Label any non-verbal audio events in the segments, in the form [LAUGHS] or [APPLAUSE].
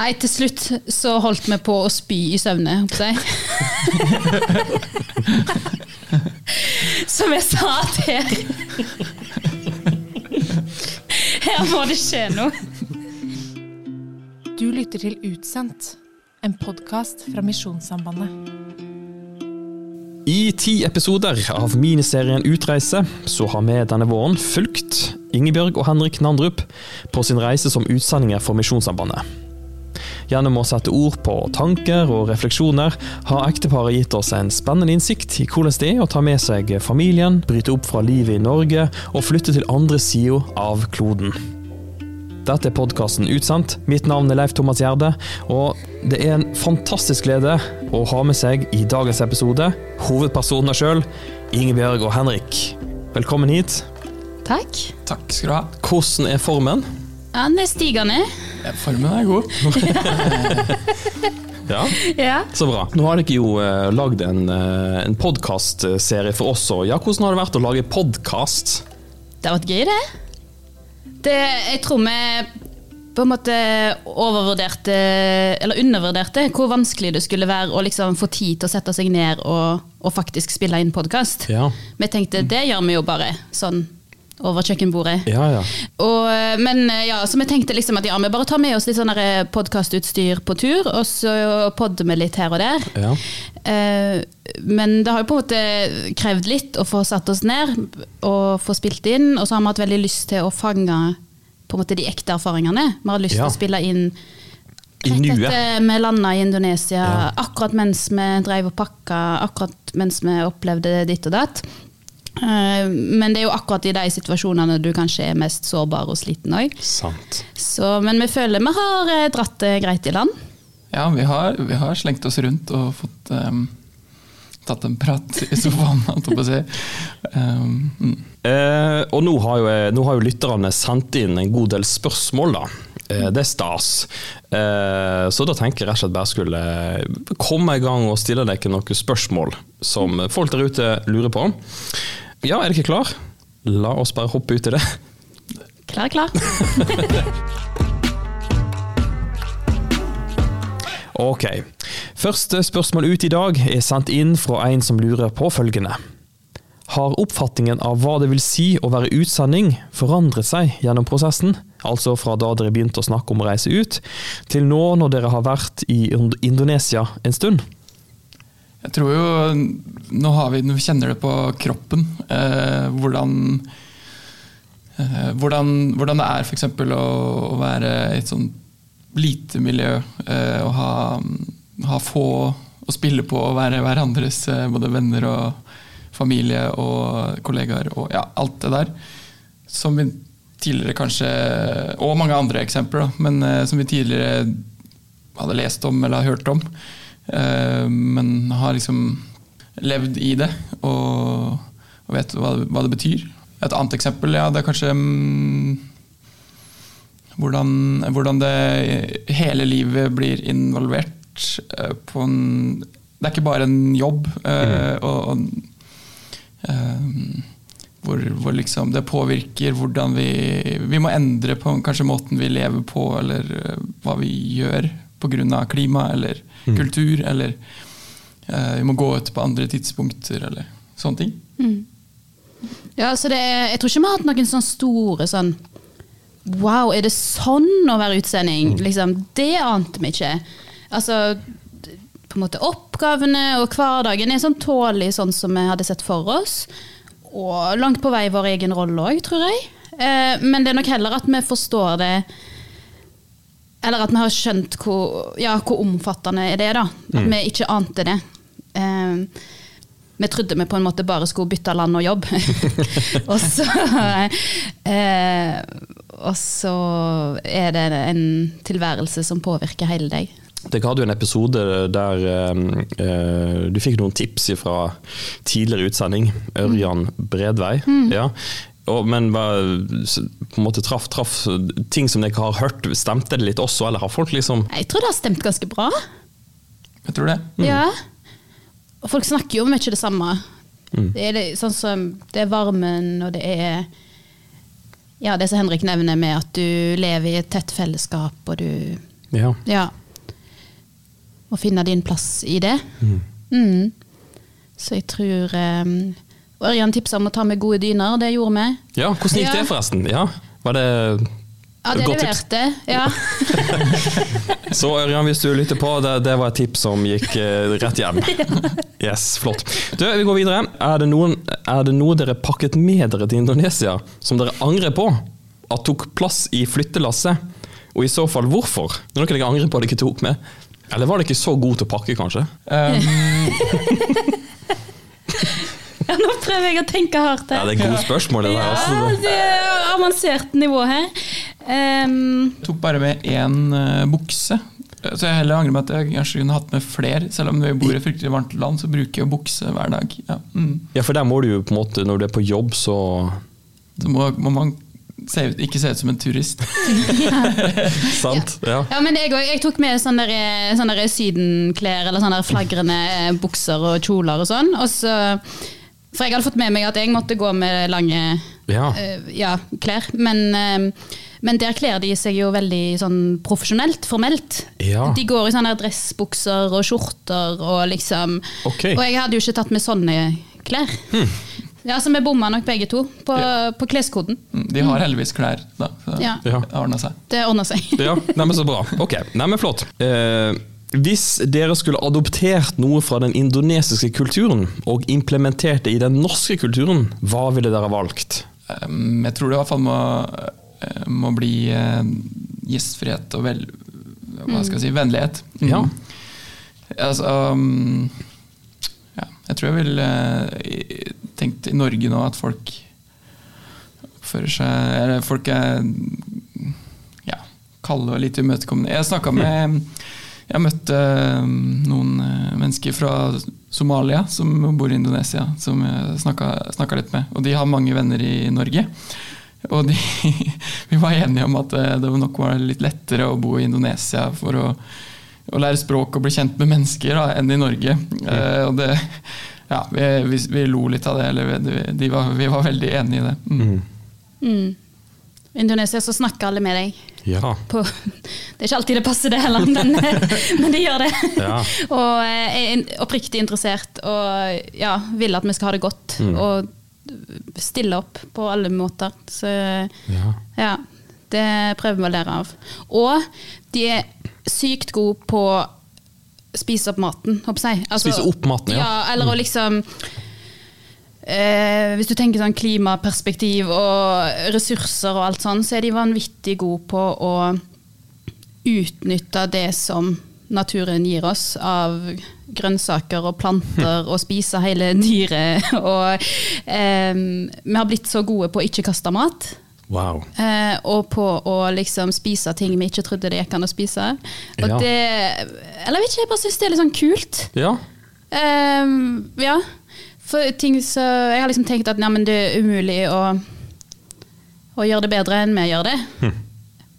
Nei, til slutt så holdt vi på å spy i søvne, håper jeg. [LAUGHS] Som jeg sa til [LAUGHS] Her må det skje noe. Du lytter til Utsendt, en podkast fra Misjonssambandet. I ti episoder av miniserien Utreise så har vi denne våren fulgt Ingebjørg og Henrik Nandrup på sin reise som utsendinger for Misjonssambandet. Gjennom å sette ord på tanker og refleksjoner har ekteparet gitt oss en spennende innsikt i hvordan det er å ta med seg familien, bryte opp fra livet i Norge og flytte til andre sida av kloden. Dette er podkasten Utsendt. Mitt navn er Leif Thomas Gjerde, og det er en fantastisk glede å ha med seg i dagens episode hovedpersonene sjøl, Ingebjørg og Henrik. Velkommen hit. Takk. Takk skal du ha. Hvordan er formen? Ja, den er stigende. Ja, Formen er god. [LAUGHS] Ja, Ja. så bra. Nå har dere jo uh, lagd en, uh, en podkastserie for oss òg. Ja, hvordan har det vært å lage podkast? Det har vært gøy, det. det jeg tror vi på en måte overvurderte, eller undervurderte, hvor vanskelig det skulle være å liksom få tid til å sette seg ned og, og faktisk spille inn podkast. Ja. Vi tenkte det gjør vi jo bare sånn over kjøkkenbordet. Ja, ja. Og, men ja, så vi tenkte liksom at ja, vi bare tar med oss litt sånn podkastutstyr på tur, og så podder vi litt her og der. ja. Eh, men det har jo på en måte krevd litt å få satt oss ned og få spilt inn. Og så har vi hatt veldig lyst til å fange på en måte de ekte erfaringene. Vi har lyst til å spille inn rett etter vi landa i Indonesia, akkurat mens vi drev og pakka, akkurat mens vi opplevde ditt og datt. Eh, Men det er jo akkurat i de situasjonene du kanskje er mest sårbar og sliten òg. Men vi føler vi har eh, dratt det greit i land. Ja, vi har, vi har slengt oss rundt og fått um, tatt en prat i sofaen, [LAUGHS] holdt jeg på å si. Um, mm. Eh, og nå har, jo, nå har jo lytterne sendt inn en god del spørsmål, da. Eh, det er stas. Eh, så da tenker jeg rett og slett bare skulle eh, komme i gang og stille dere noen spørsmål som folk der ute lurer på. Ja, er dere klar? La oss bare hoppe ut i det. Klar, klar. [LAUGHS] Ok. Første spørsmål ut i dag er sendt inn fra en som lurer på følgende. Har oppfatningen av hva det vil si å være utsending forandret seg gjennom prosessen? Altså fra da dere begynte å snakke om å reise ut, til nå når dere har vært i Indonesia en stund? Jeg tror jo Nå vi, nå kjenner det på kroppen. Eh, hvordan, eh, hvordan, hvordan det er f.eks. Å, å være i et sånn lite miljø. Eh, og ha, ha få å spille på og være hverandres eh, både venner og familie og kollegaer og ja, alt det der. Som vi tidligere kanskje Og mange andre eksempler, da, men eh, som vi tidligere hadde lest om eller hørt om. Eh, men har liksom levd i det og, og vet hva det, hva det betyr. Et annet eksempel ja, det er kanskje mm, hvordan, hvordan det hele livet blir involvert eh, på en Det er ikke bare en jobb. Mm. og, og eh, hvor, hvor liksom det påvirker hvordan vi Vi må endre på kanskje måten vi lever på, eller eh, hva vi gjør pga. klima eller kultur, eller eh, vi må gå ut på andre tidspunkter, eller sånne ting. Ja, så det er, jeg tror ikke vi har hatt noen sånne store sånn Wow, er det sånn å være utsending? Liksom, det ante vi ikke. Altså, på en måte Oppgavene og hverdagen er sånn tålelig sånn som vi hadde sett for oss. Og langt på vei vår egen rolle òg, tror jeg. Eh, men det er nok heller at vi forstår det Eller at vi har skjønt hvor, ja, hvor omfattende er det er. At vi ikke ante det. Eh, vi trodde vi på en måte bare skulle bytte land og jobb. [LAUGHS] og, så, eh, og så er det en tilværelse som påvirker hele deg. Dere hadde jo en episode der eh, eh, du fikk noen tips fra tidligere utsending. Ørjan Bredvei. Ja. Og, men hva, på en måte traff, traf, ting som dere har hørt, stemte det litt også, eller har folk liksom Jeg tror det har stemt ganske bra. Jeg tror det. Ja. Og folk snakker jo om mye det samme. Det, er det, sånn som, det er varmen, og det er ja, det som Henrik nevner med at du lever i et tett fellesskap, og du Ja. Ja. og finne din plass i det. Mm. Så jeg tror um, Og Ørjan tipsa om å ta med gode dyner, og det gjorde vi. ja, hvordan gikk Ja. det forresten? Ja, var det Ja, det Godt tips. leverte. Ja. [LAUGHS] Så Ørjan, hvis du lytter på, det, det var et tips som gikk eh, rett hjem. [LAUGHS] Yes, flott. Du, Vi går videre. Er det, noen, er det noe dere pakket med dere til Indonesia som dere angrer på at tok plass i flyttelasset? Og i så fall hvorfor? Er det noe dere angrer på at dere ikke tok med? Eller var dere ikke så gode til å pakke, kanskje? Um, [LAUGHS] ja, nå prøver jeg å tenke hardt her. Ja. Det er gode spørsmål. Det der, Ja, altså. det er avansert nivå her. Um, tok bare med én uh, bukse. Så jeg heller angrer meg at jeg kanskje kunne hatt med flere. Selv om vi bor i fryktelig varmt land, så bruker jeg bukse hver dag. Ja. Mm. Ja, for der må du jo på en måte, når du er på jobb, så Så må, må man se ut, ikke se ut som en turist. [LAUGHS] Sant? Ja. ja, men jeg, jeg tok med sånne, der- sånne sydenklær eller sånne flagrende eh, bukser og kjoler og sånn. Og så, for jeg hadde fått med meg at jeg måtte gå med lange Ja. Uh, ja, klær. Men, uh, men der kler de seg jo veldig sånn profesjonelt, formelt. Ja. De går i sånne dressbukser og skjorter og liksom okay. Og jeg hadde jo ikke tatt med sånne klær. Ja, Så vi bomma nok begge to på, Ja. på kleskoden. De har heldigvis klær, da. Så Ja. det ordna seg. Det ordna seg. Ja, nei, men Så bra. Ok, nei, men flott. Eh, hvis dere skulle adoptert noe fra den indonesiske kulturen og implementert det i den norske kulturen, hva ville dere valgt? Jeg tror det i hvert fall må, eh, må bli eh, gjestfrihet og vel, hva skal jeg si, vennlighet. Mm. Ja. Altså, um, ja, jeg tror jeg ville eh, tenkt i Norge nå at folk oppfører seg Eller folk er ja, kalde og litt imøtekommende. Jeg snakka med Jeg møtte um, noen eh, mennesker fra Somalia som bor i Indonesia, som jeg snakka litt med. Og de har mange venner i Norge. Og de, [LAUGHS] vi var enige om at eh, det nok var litt lettere å bo i Indonesia for å, å lære språk og bli kjent med mennesker da, enn i Norge. Eh, og det, ja, vi, vi, vi lo litt av det, eller vi, de var, vi var veldig enige i det. Mm. Mm. Indonesia så snakker alle med deg. Ja. På, det er ikke alltid det passer, det heller, men, [LAUGHS] men de gjør det. Ja. [LAUGHS] og eh, er oppriktig interessert og ja, vil at vi skal ha det godt. Mm. Og stille opp på alle måter. Så Ja. ja, det prøver vi å lære av. Og de er sykt gode på å spise opp maten, håper jeg. Altså, Spise opp maten, ja. ja. Eller å liksom eh, Hvis du tenker sånn klimaperspektiv og ressurser og alt sånn, så er de vanvittig gode på å utnytte det som naturen gir oss av grønnsaker og planter, og spise hele dyret. [LAUGHS] Og eh, vi har blitt så gode på å ikke kaste mat. Wow. Eh, og på å liksom spise ting vi ikke trodde det gikk an å spise. Og Ja. det Eller jeg vet ikke, jeg bare syns det er litt sånn kult. Ja. Eh, ja. For ting så Jeg har liksom tenkt at nei, men det er umulig å, å gjøre det bedre enn vi gjør det.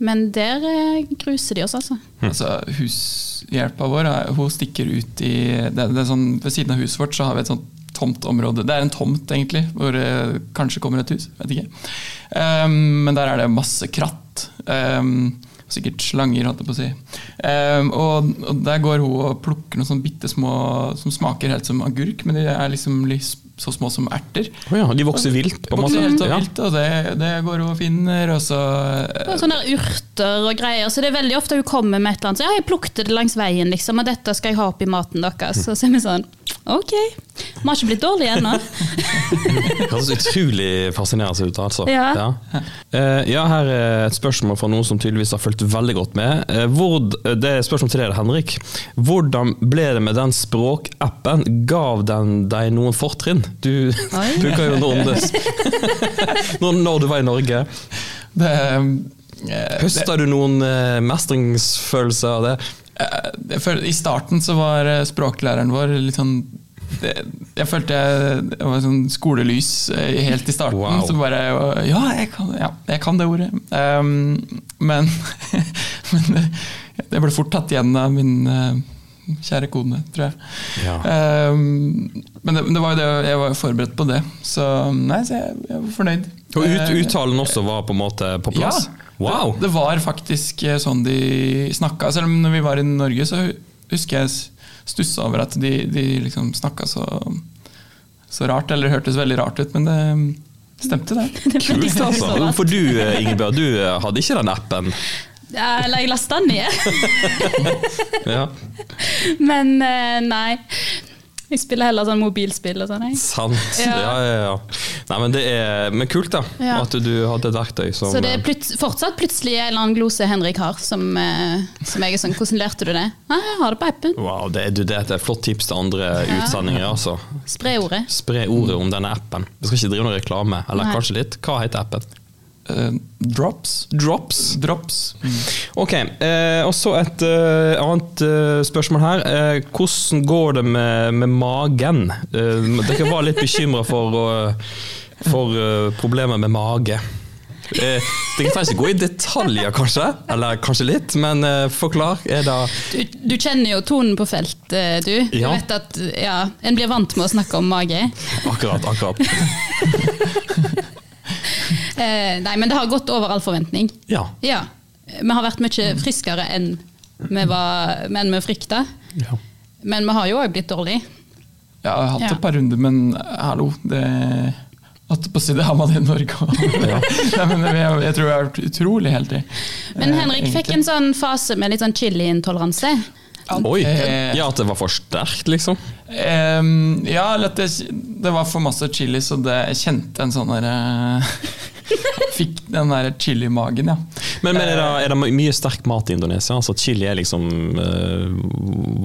Men der eh, gruser de oss, altså. Altså, hushjelpa vår er- hun stikker ut i det, det er sånn, Ved siden av huset vårt så har vi et sånt tomt område. Det er en tomt, egentlig, hvor det kanskje kommer et hus. vet ikke. Um, men der er det masse kratt. Um, sikkert slanger, holdt jeg på å si. Um, og, og der går hun og plukker noen sånne bitte små som smaker helt som agurk, men de er liksom litt så små som erter. Oh ja, de vokser vilt, på en måte. Vokser helt og vilt, og det, det går hun og finner, og så Og sånne der urter og greier. Så det er veldig ofte hun kommer med et eller annet. Så ja, jeg plukket det langs veien, liksom, og dette skal jeg ha oppi maten deres. Så er vi sånn Ok. Vi har ikke blitt dårlige ennå. Det [LAUGHS] høres utrolig fascinerende ut. altså. Ja. Ja. Eh, ja, her er et spørsmål fra noen som tydeligvis har fulgt veldig godt med. Eh, Hvor, det er et spørsmål til deg, Henrik. Hvordan ble det med den språkappen? Gav den deg noen fortrinn? Du bruker jo noen [LAUGHS] når, når du var i Norge. det, eh, Høsta du noen eh, mestringsfølelse av det? Eh, jeg I starten så var eh, språklæreren vår litt sånn det, Jeg følte jeg, det var sånn skolelys eh, helt i starten. Wow. Så bare Ja, jeg kan, ja, jeg kan det ordet. Um, men [LAUGHS] men det, det ble fort tatt igjen av min uh, kjære kone, tror jeg. Ja. Um, men det, det var jo det, jeg var forberedt på det, så nei, så jeg, jeg var fornøyd. Og ut, Eh, uttalen også var på en måte på plass? Wow! Det var faktisk eh, sånn de snakka. Selv om når vi var i Norge, så husker jeg stussa over at de, de liksom snakka så, så rart. Eller hørtes veldig rart ut, men det stemte, det. [LAUGHS] Kult, altså. For du, eh, Ingebjørg, du eh, hadde ikke den appen. Eller jeg lasta den ned. [LAUGHS] Ja, [LAUGHS] Men nei. [LAUGHS] Jeg spiller heller sånn mobilspill og sånn. jeg. sant. Ja, Ja. ja, ja. Nei, men det er men kult, da. Ja. At du hadde et verktøy som Så det er eh, plut fortsatt plutselig en eller annen glose Henrik har, som, eh, som jeg er sånn Hvordan lærte du det? Nei, jeg har det på appen. Wow, det, du, det er et flott tips til andre utsendinger. altså. Spre ordet. Spre ordet om denne appen. Vi skal ikke drive noe reklame. Eller Nei. kanskje litt. Hva heter appen? Eh, drops. Drops. Drops. Ok, eh, og så et eh, annet eh, spørsmål her. Eh, hvordan går det med, med magen? Eh, dere var litt bekymra for, for problemer med mage. Eh, dere trenger ikke gå i detaljer, kanskje, eller kanskje litt, men eh, forklar. Er det Du, du kjenner jo tonen på felt, du. Du vet at ja, En blir vant med å snakke om mage. Akkurat, akkurat. Eh, nei, men det har gått over all forventning. Ja. Ja. Vi har vært mye friskere enn vi, var, enn vi frykta. ja. Men vi har jo òg blitt dårlige. Ja, jeg har hatt Ja. et par runder, men hallo, det at på side det har man det i Norge òg. [LAUGHS] Jeg, tror jeg har vært utrolig heldig. Men Eh, Henrik fikk en sånn fase med litt sånn chiliintoleranse. Oi! Eh, Ja, at det var for sterkt, liksom? Eh, ja, eller at det, det var for masse chili, så det, jeg kjente en sånn derre [LAUGHS] [LAUGHS] Fikk den der chilimagen, ja. Men, men er, det, er det mye sterk mat i Indonesia? Altså Chili er liksom uh,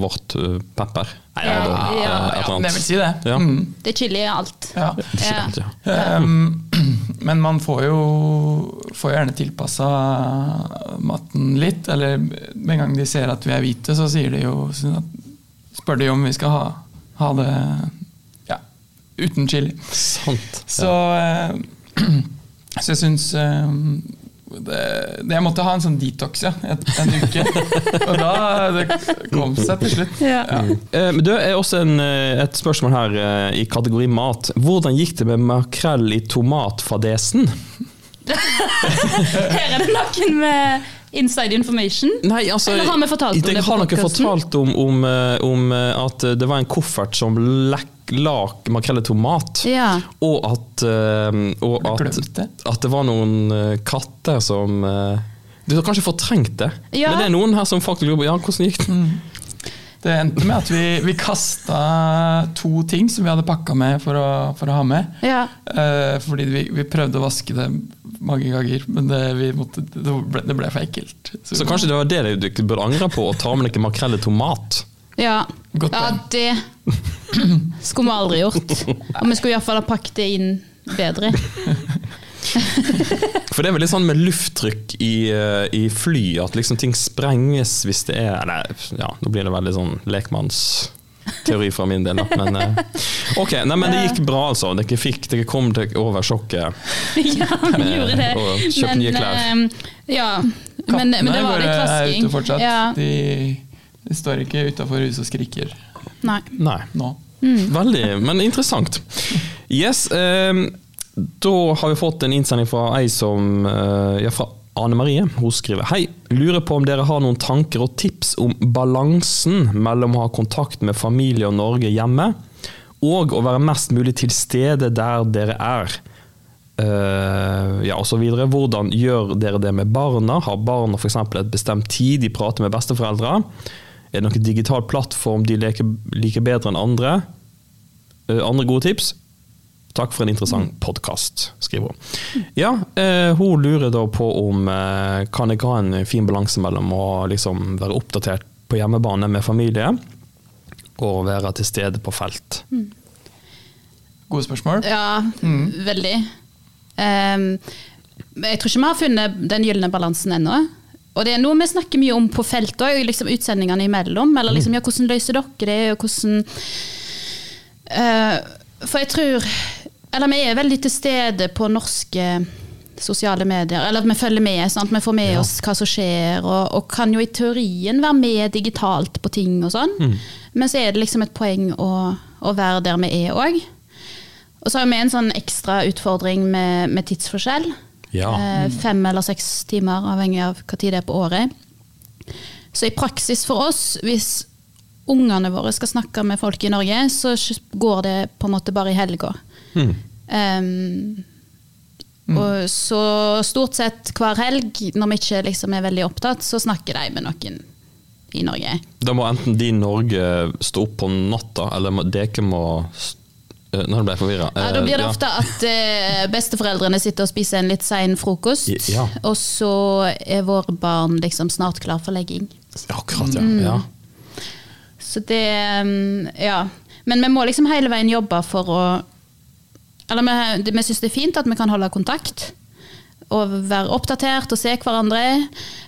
vårt uh, pepper? Nei, Ja, da, ja, eh, ja det vil si det. Ja. Mm, Det er chili i alt. ja. Ja. Ehm, [CLEARS THROAT] men man får jo får gjerne tilpassa maten litt. Eller med en gang de ser at vi er hvite, så sier de jo spør de om vi skal ha, ha det ja, uten chili. Sant. Så, eh, [CLEARS THROAT] så jeg syns eh, det, det, Jeg måtte ha en sånn detox ja, et, en uke. Og da det kom seg til slutt. Ja. Ja. men Det er også en, eh, et spørsmål her eh, i kategori mat. Hvordan gikk det med makrell i tomatfadesen? [LAUGHS] Her er det noen med inside information. Nei, altså, Eller har vi fortalt om det på har nok fortalt om, om, eh, om eh, at det var en koffert som lekk, lak makrell i tomat. Ja. Og at, eh, og at, at det var noen katter som Du har kanskje fortrengt det, Ja. men det er noen her som faktisk lurer på ja, hvordan gikk det. Det endte med at vi, vi kasta to ting som vi hadde pakka med for å, for å ha med. ja. Eh, fordi vi, vi prøvde å vaske det mange ganger, men det, vi måtte, det, ble, det ble for ekkelt. Så kanskje det var det du burde angre på, å ta med noe makrell i tomat? Ja. Ja, det skulle vi aldri gjort. Og vi skulle iallfall ha pakket det inn bedre. [LAUGHS] [LAUGHS] For det er vel litt sånn med lufttrykk i, eh, i fly, at liksom ting sprenges hvis det er Eller ja, nå blir det veldig sånn lekmannsteori fra min del, da. Men eh, [LAUGHS] ok, nei, men det gikk bra, altså. Dere fikk, dere kom dere over sjokket. [LAUGHS] ja, vi gjorde det. og kjøpt nye klær. eh, ja. Men, men det var litt er vasking. ute fortsatt. Ja. De, de står ikke utafor huset og skriker Nei. Nei. nå. Veldig, men interessant. Yes, eh, da har vi fått en innsending fra ei som eh, Ja, fra Ane Marie. Hun skriver Hei, lurer på om dere har noen tanker og tips om balansen mellom å ha kontakt med familie og Norge hjemme, og å være mest mulig til stede der dere er. Uh, ja, og så videre. Hvordan gjør dere det med barna? Har barna f.eks. et bestemt tid de prater med besteforeldre? Er det noen digital plattform de leker, liker bedre enn andre? Uh, andre gode tips? Takk for en interessant podkast, skriver hun. Ja, eh, hun lurer da på om eh, kan jeg ha en fin balanse mellom å liksom være oppdatert på hjemmebane med familie, og være til stede på felt. Gode spørsmål. Ja, veldig. Ehm, jeg tror ikke vi har funnet den gylne balansen ennå. Og det er noe vi snakker mye om på feltet òg, liksom utsendingene imellom. Eller liksom, ja, hvordan løser dere det, og hvordan Eh, For jeg tror Eller vi er veldig til stede på norske sosiale medier. Eller vi følger med. Sant? Vi får med Ja. oss hva som skjer, og, og kan jo i teorien være med digitalt på ting og sånn. Men så er det liksom et poeng å, å være der vi er òg. Og så har vi en sånn ekstra utfordring med, med tidsforskjell. Ja. Eh, Fem eller seks timer, avhengig av hva tid det er på året. Så i praksis for oss, hvis ungene våre skal snakke med folk i Norge, så går det på en måte bare i helga. Mm. Um, og så stort sett hver helg, når vi ikke liksom er veldig opptatt, så snakker de med noen i Norge. Da må enten de i Norge stå opp på natta, eller dere må eh, Nå ble jeg forvirra. Ja, da blir det ofte at eh, besteforeldrene sitter og spiser en litt sein frokost, Ja. og så er våre barn liksom snart klar for legging. Akkurat, ja. Mm. ja. Så det um, Ja. Men vi må liksom hele veien jobbe for å Eller vi, vi syns det er fint at vi kan holde kontakt. Og være oppdatert og se hverandre.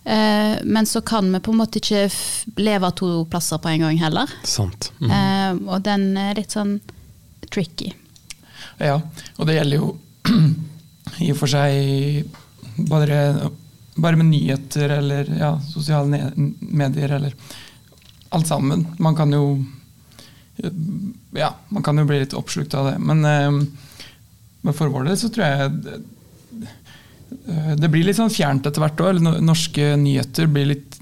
Eh, men så kan vi på en måte ikke f leve to plasser på en gang heller. Sant. Mm. Eh, og den er litt sånn tricky. Ja, og det gjelder jo [CLEARS THROAT] i og for seg bare, bare med nyheter eller ja, sosiale medier eller alt sammen. Man kan jo Ja, man kan jo bli litt oppslukt av det. Men, eh, men for vår del så tror jeg det, det blir litt sånn fjernt etter hvert òg. Norske nyheter blir litt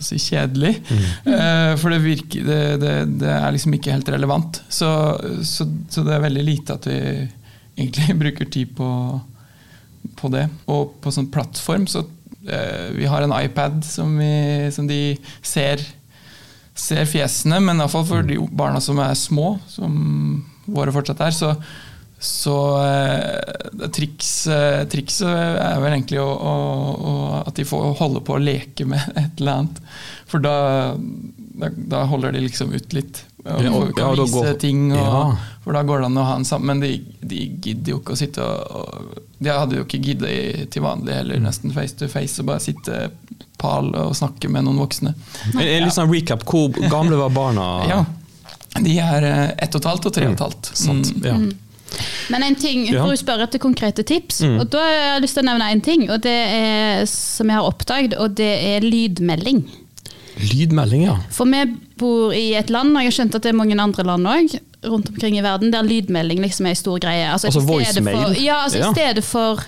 si, kjedelig. Eh, for det, virker, det, det, det er liksom ikke helt relevant. Så, så, så det er veldig lite at vi egentlig [LAUGHS] bruker tid på, på det. Og på sånn plattform så eh, Vi har en iPad som, vi, som de ser, ser fjesene, men iallfall for de barna som er små, som våre fortsatt er, så så eh, triks, eh, trikset er vel egentlig å, å, å, at de får holde på å leke med [LAUGHS] et eller annet. For da, da, da holder de liksom ut litt. Og Ja, kan ja, vise går- ting, og, Ja. for da går det an å ha en sammen. Men de, de gidder jo ikke å sitte og, og De hadde jo ikke giddet til vanlig heller, nesten face to face, og bare sitte pal og snakke med noen voksne. En, en litt sånn recap. Hvor gamle var barna? Ja, De er eh, ett og et halvt og tre og et halvt. Sant. Mm. Ja. Men en ting, Ja. for å spør etter konkrete tips, Mm. og da har jeg lyst til å nevne en ting, og det er, som jeg har oppdaget, og det er lydmelding. Lydmelding, ja. For vi bor i et land, og jeg har skjønt at det er mange andre land òg, rundt omkring i verden, der lydmelding liksom er en stor greie. Altså, Altså voicemail? Ja, altså Ja. i stedet for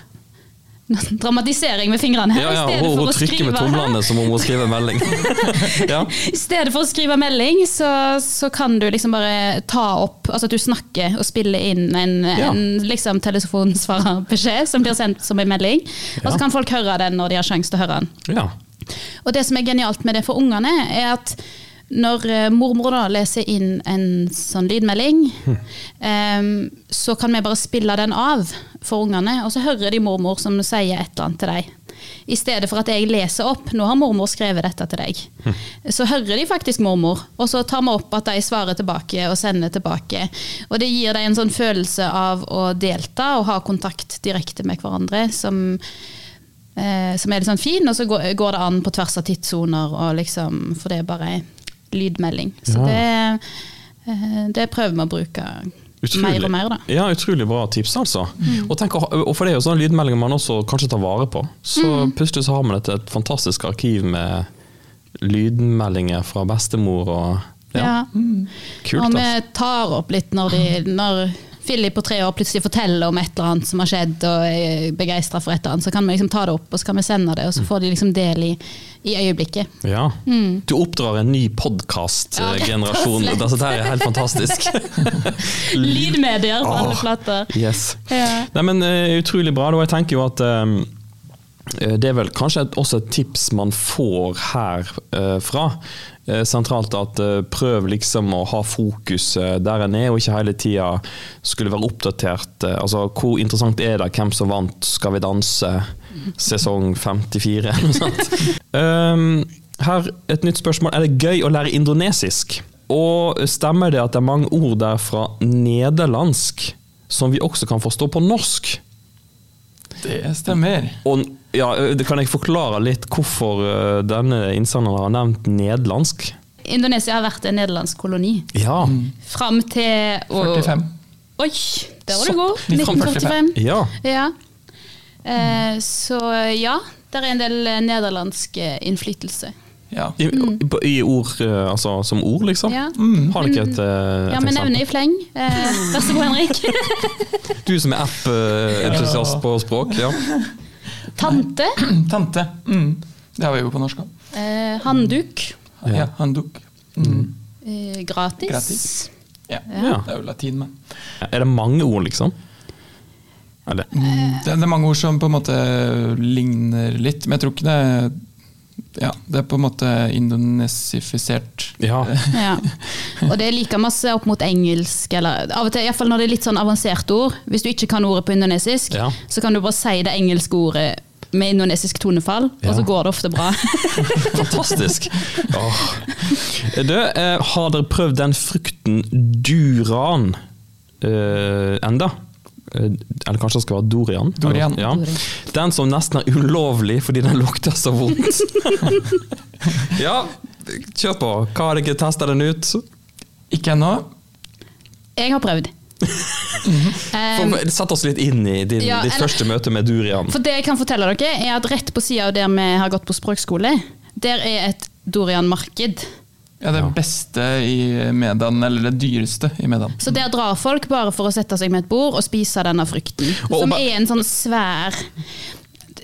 [LAUGHS] Dramatisering med fingrene. Ja, ja, hun, hun trykker med tomlene som om hun [LAUGHS] skriver melding. [LAUGHS] ja. I stedet for å skrive melding, så, så kan du liksom bare ta opp Altså at du snakker og spiller inn en, Ja. en liksom telefonsvarerbeskjed som blir sendt som en melding. Og så kan folk høre den når de har sjanse til å høre den. ja. Og det som er genialt med det for ungene, er at når eh, mormor da leser inn en sånn lydmelding, um, så kan vi bare spille den av for ungene, og så hører de mormor som sier et eller annet til deg. I stedet for at jeg leser opp 'nå har mormor skrevet dette til deg'. Så hører de faktisk mormor, og så tar vi opp at de svarer tilbake og sender tilbake. Og det gir dem en sånn følelse av å delta og ha kontakt direkte med hverandre, som eh, som er litt sånn fin, og så går, går det an på tvers av tidssoner, liksom, for det er bare lydmelding. Så Ja. det, eh, det prøver vi å bruke mer og mer, da. Ja, utrolig bra tips, altså. Og, tenk, og for det er jo sånne lydmeldinger man også kanskje tar vare på. Så plutselig så har man et, et fantastisk arkiv med lydmeldinger fra bestemor og ja, Ja. kult. Og vi tar opp litt når, de, når Philip på tre år plutselig forteller om et eller annet som har skjedd, og er begeistra for et eller annet, så kan vi liksom ta det opp og så kan vi sende det, og så får de liksom del i, i øyeblikket. Ja. Du oppdrar en ny podkastgenerasjon. Ja, rett. Dette her er helt fantastisk. [LAUGHS] Lydmedier på alle flater. Yes. Ja. Nei, men eh, Utrolig bra. Og Jeg tenker jo at um, det er vel kanskje et, også et tips man får herfra. fra. eh, sentralt at eh, prøv liksom å ha fokus eh, der en er, og ikke hele tida skulle være oppdatert. eh, altså Hvor interessant er det hvem som vant Skal vi danse sesong 54? eller noe sånt. Um, [LAUGHS] her et nytt spørsmål. Er det gøy å lære indonesisk? Og stemmer det at det er mange ord der fra nederlandsk som vi også kan forstå på norsk? Det stemmer. Og ja, det Kan jeg forklare litt hvorfor denne innsenderen har nevnt nederlandsk? Indonesia har vært en nederlandsk koloni. Ja. Fram til å- 45. Oi, der var du god. 1945. 1945. ja. Ja. Eh, så ja, det er en del eh, nederlandsk eh, innflytelse. Ja. I, I ord, altså som ord, liksom? Ja. Har dere et, eh, Ja, men vi nevner i fleng. Eh, Vær så god, Henrik. [LAUGHS] Du som er app-entusiast på språk, ja. [LAUGHS] Tante. [CLEARS THROAT] Tante. Mm. Det har vi jo på norsk òg. Eh, handduk. Ja. Ja. Handduk. Mm. Eh, gratis. Gratis. Ja. Ja. Det er jo latin, men. Er det mange ord, liksom? Eller? Det, det er mange ord som på en måte ligner litt, men jeg tror ikke det ja, det er på en måte indonesifisert. Ja. [LAUGHS] Ja. Og det er like masse opp mot engelsk, eller av og til, i hvert fall når det er litt sånn avanserte ord. Hvis du ikke kan ordet på indonesisk, Ja. så kan du bare si det engelske ordet med indonesisk tonefall, og så går det ofte bra. [LAUGHS] Fantastisk! Oh. Du, eh, har dere prøvd den frukten duran eh, enda? Eh, Eller kanskje det skal være dorian? Dorian. Ja. Den som nesten er ulovlig fordi den lukter så vondt. [LAUGHS] ja, kjør på. Hva har dere testa den ut? Ikke ennå. Jeg har prøvd. [LAUGHS] Um, Sett oss litt inn i din, Ja, ditt eller- første møte med durian. For det jeg kan fortelle dere, er at rett på sida av der vi har gått på språkskole, der er et dorianmarked. Ja, det beste i Medan, eller det dyreste i Medan. Så der drar folk bare for å sette seg med et bord og spise denne frukten. Og- Som er en sånn svær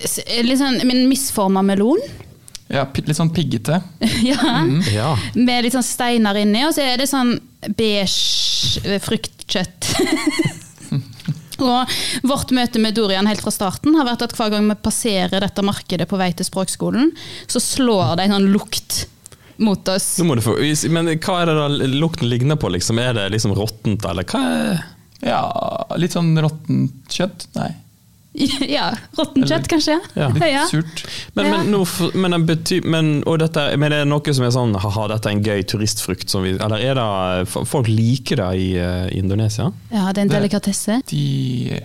Litt sånn en misforma melon. Ja, litt sånn piggete. [LAUGHS] ja. Ja. Med litt sånn steiner inni, og så er det sånn beige fruktkjøtt. [LAUGHS] og vårt møte med dorian helt fra starten har vært at hver gang vi passerer dette markedet på vei til språkskolen, så slår det en sånn lukt mot oss. Nå må du få, men hva er det da lukten ligner på? Liksom? Er det liksom råttent, eller hva er Ja, litt sånn råttent kjøtt. Nei, [LAUGHS] Ja, råttent kjøtt, kanskje? Ja. litt surt. Men, men, f- men, det betyr, men, og dette, men er det noe som er sånn Haha, dette er en gøy turistfrukt som vi Eller er det Folk liker det i, eh, Indonesia? Ja, det er en delikatesse. De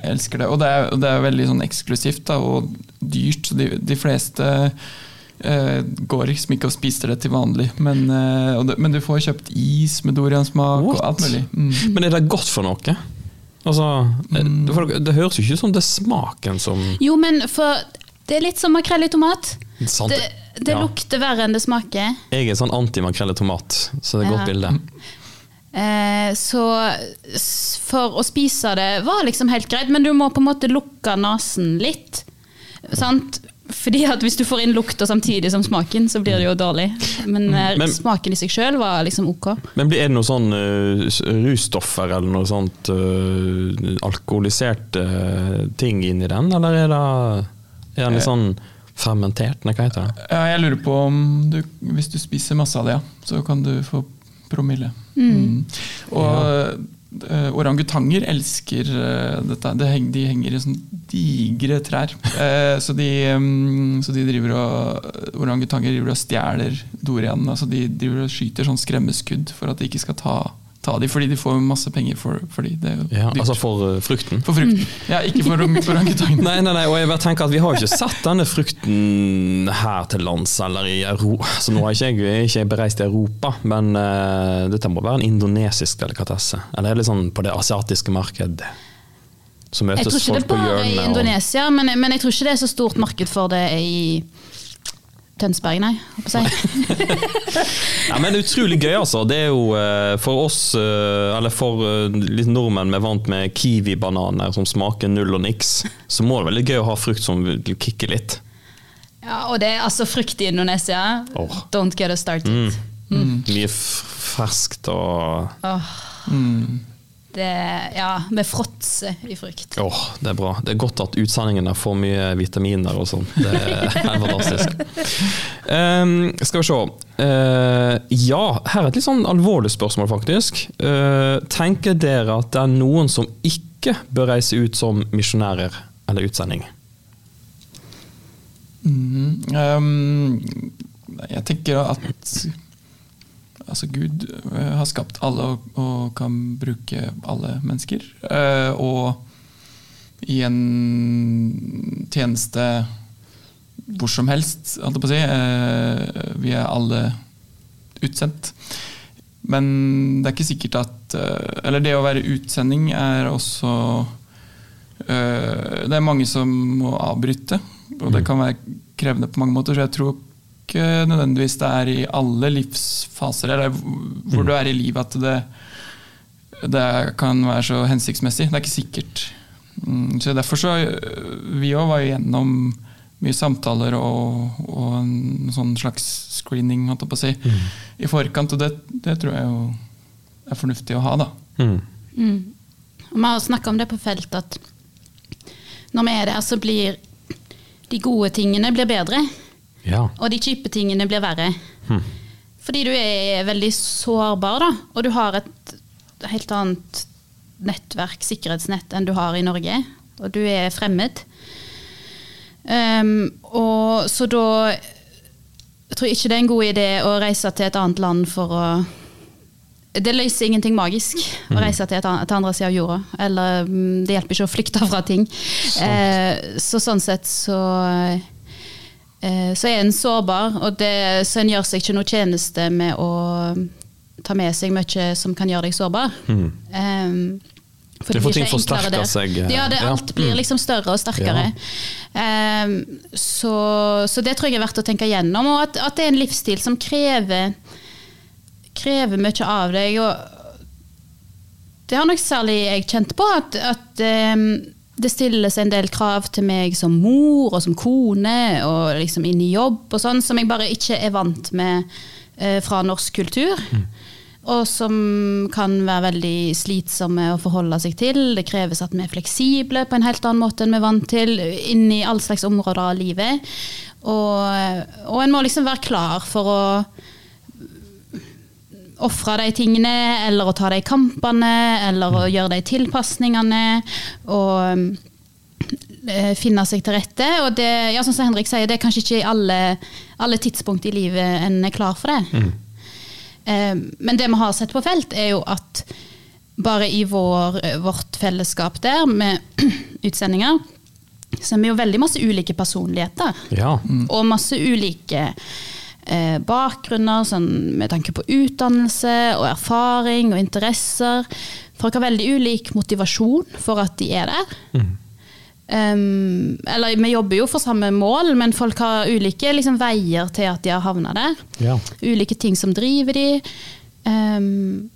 elsker det. Og det er, og det er veldig sånn eksklusivt da, og dyrt. Så de, de fleste eh, går liksom ikke og spiser det til vanlig. Men, uh, og det, men du får kjøpt is med doriansmak og alt mulig. Mm. Men er det godt for noe? Altså, Mm. det, for det høres jo ikke ut som det er smaken som Jo, men for det er litt som makrell i tomat. sant? Det, det Ja. lukter verre enn det smaker. Jeg er sånn anti-makrell i tomat, så det er et godt Ja. bilde. Eh, så for å spise det var liksom helt greit, men du må på en måte lukke nesen litt. Sant? Fordi at hvis du får inn lukta samtidig som smaken, så blir det jo dårlig. Men, eh, Men- smaken i seg sjøl var liksom ok. Men blir- er det noen sånn uh, russtoffer eller noe sånt uh, alkoholiserte uh, ting inni den, eller er det er det litt sånn fermentert? Nei, hva heter det? Ja, jeg lurer på om du, hvis du spiser masse av det, ja, så kan du få promille. Mm. Og eh, orangutanger elsker eh, dette. De henger i sånne digre trær. Eh, så, de, mm, så de driver og Orangutanger driver og stjeler dorianen. Altså de driver og skyter sånn skremmeskudd for at de ikke skal ta, ta de, fordi de får masse penger for, for de. Det er jo Ja, dyrt. altså for eh, frukten? for frukten. Ja, ikke for for orangutangene. Nei, nei, nei, og jeg bare tenker at Vi har jo ikke sett denne frukten her til lands eller i Europa. Så nå er ikke jeg, er ikke bereist til Europa, men uh, dette må være en indonesisk delikatesse. Eller er det sånn på det asiatiske marked? Så Jeg tror ikke det på er bare i Indonesia, og- Indonesia, men, men jeg tror ikke det er så stort marked for det i Tønsberg, nei. Håper jeg. [LAUGHS] Ja, men Utrolig gøy, altså. Det er jo eh, for oss, eh, eller for eh, litt nordmenn vi er vant med kiwi-bananer som smaker null og niks, så må det være litt gøy å ha frukt som vil kikke litt. Ja, og det er altså frukt i Indonesia. Oh. Don't get us started. Mye f- ferskt og oh. Mm. Det, ja, med fråtse i frukt. Åh, det er bra. Det er godt at utsendingene får mye vitaminer og sånn. Det er [LAUGHS] fantastisk. Um, skal vi se. Uh, ja, her er et litt sånn alvorlig spørsmål, faktisk. Uh, tenker dere at det er noen som ikke bør reise ut som misjonærer eller utsending? Mm, Um, jeg tenker at altså Gud eh, har skapt alle og, og kan bruke alle mennesker. Eh, og i en tjeneste hvor som helst, holdt jeg på å si. eh, vi er alle utsendt. Men det er ikke sikkert at Eller det å være utsending er også Det er mange som må avbryte, og det kan være krevende på mange måter. Så jeg tror nødvendigvis det er i alle livsfaser, eller hvor Mm. du er i livet at det, det kan være så hensiktsmessig. Det er ikke sikkert. Mm, Så derfor så øh, Vi òg var gjennom mye samtaler og, og en sånn slags screening, holdt jeg på å si, i forkant. Og det, det tror jeg jo er fornuftig å ha, da. Mm. Mm. Og Vi har snakka om det på felt at når vi er der, så blir de gode tingene blir bedre, Ja. og de kjipe tingene blir verre. Hm. Fordi du er veldig sårbar, da, og du har et helt annet nettverk, sikkerhetsnett, enn du har i Norge. Og du er fremmed. Um, og så da Jeg tror ikke det er en god idé å reise til et annet land for å det løser ingenting magisk å reise til, et til andre siden av jorda. Eller mm, det hjelper ikke å flykte fra ting. Eh, så sånn sett så så er en sårbar, og det, så en gjør seg ikke noe tjeneste med å ta med seg mye som kan gjøre deg sårbar. Mm. Um, for Det det får blir ting forsterker seg, eh, Ja, det, ja. alt blir Mm. liksom større og sterkere. Um, så, så det tror jeg er verdt å tenke gjennom, og at, at det er en livsstil som krever, krever mye av deg. Og det har nok særlig jeg kjent på, at, at um, det stilles en del krav til meg som mor og som kone, og liksom inn i jobb og sånn, som jeg bare ikke er vant med eh, fra norsk kultur. Og som kan være veldig slitsomme å forholde seg til. Det kreves at vi er fleksible på en helt annen måte enn vi er vant til, inn i alle slags områder av livet. Og, og en må liksom være klar for å ofre de tingene, eller å ta de kampene, eller å gjøre de tilpasningene. Og eh, finne seg til rette. Og det, ja, sånn som Henrik sier, det er kanskje ikke i alle, alle tidspunkt i livet en er klar for det. Eh, Men det vi har sett på felt, er jo at bare i vår, vårt fellesskap der, med [CLEARS THROAT] utsendinger, så er vi jo veldig masse ulike personligheter. Ja. Og masse ulike eh, bakgrunner sånn, med tanke på utdannelse og erfaring og interesser. Folk har veldig ulik motivasjon for at de er der. Um, eller vi jobber jo for samme mål, men folk har ulike liksom, veier til at de har havna der. Ja. Ulike ting som driver de. Um,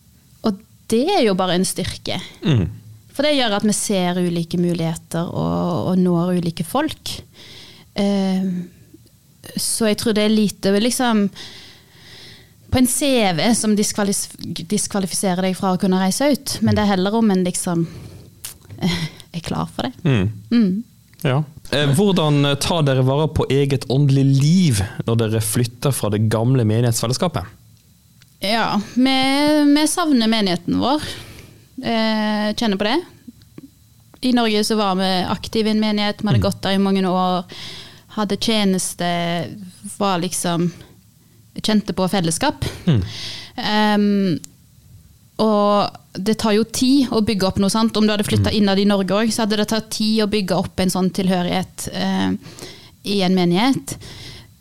og det er jo bare en styrke. Mm. For det gjør at vi ser ulike muligheter og, og når ulike folk. Eh, så jeg tror det er lite liksom på en CV som diskvalif diskvalifiserer deg fra å kunne reise ut, men det er heller om en liksom [LAUGHS] er klar for det. Mm. Mm. Ja. Eh, Hvordan tar dere vare på eget åndelig liv når dere flytter fra det gamle menighetsfellesskapet? Ja, vi, vi savner menigheten vår. Eh, kjenner på det. I Norge så var vi aktive i en menighet, vi hadde gått der i mange år. Hadde tjeneste, var liksom Kjente på fellesskap. Um, og det tar jo tid å bygge opp noe sant. Om du hadde flytta innad i Norge òg, så hadde det tatt tid å bygge opp en sånn tilhørighet uh, i en menighet.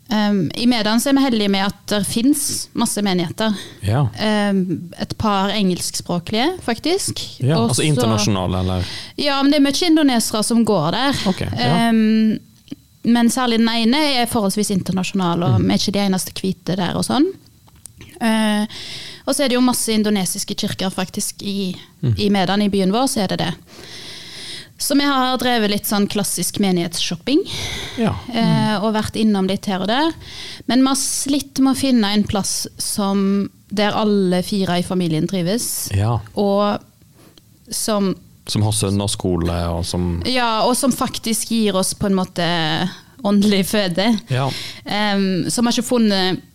Um, I Medan så er vi heldige med at det fins masse menigheter. Ja. Um, et par engelskspråklige, faktisk. ja Også, altså internasjonale, eller? Ja, men det er mye indonesere som går der. Ok, ja. Um, men særlig den ene er forholdsvis internasjonal, Mm. og vi er ikke de eneste hvite der og sånn. Uh, og så er det jo masse indonesiske kirker faktisk i, Mm. i Medan, i byen vår, så er det det. Så vi har drevet litt sånn klassisk menighetsshopping. Ja. eh, og vært innom litt her og der. Men vi har slitt med å finne en plass som, der alle fire i familien trives. ja. Og som, Som har søndagsskole, og som ja, og som faktisk gir oss på en måte åndelig føde. Ja. Um, så vi har ikke funnet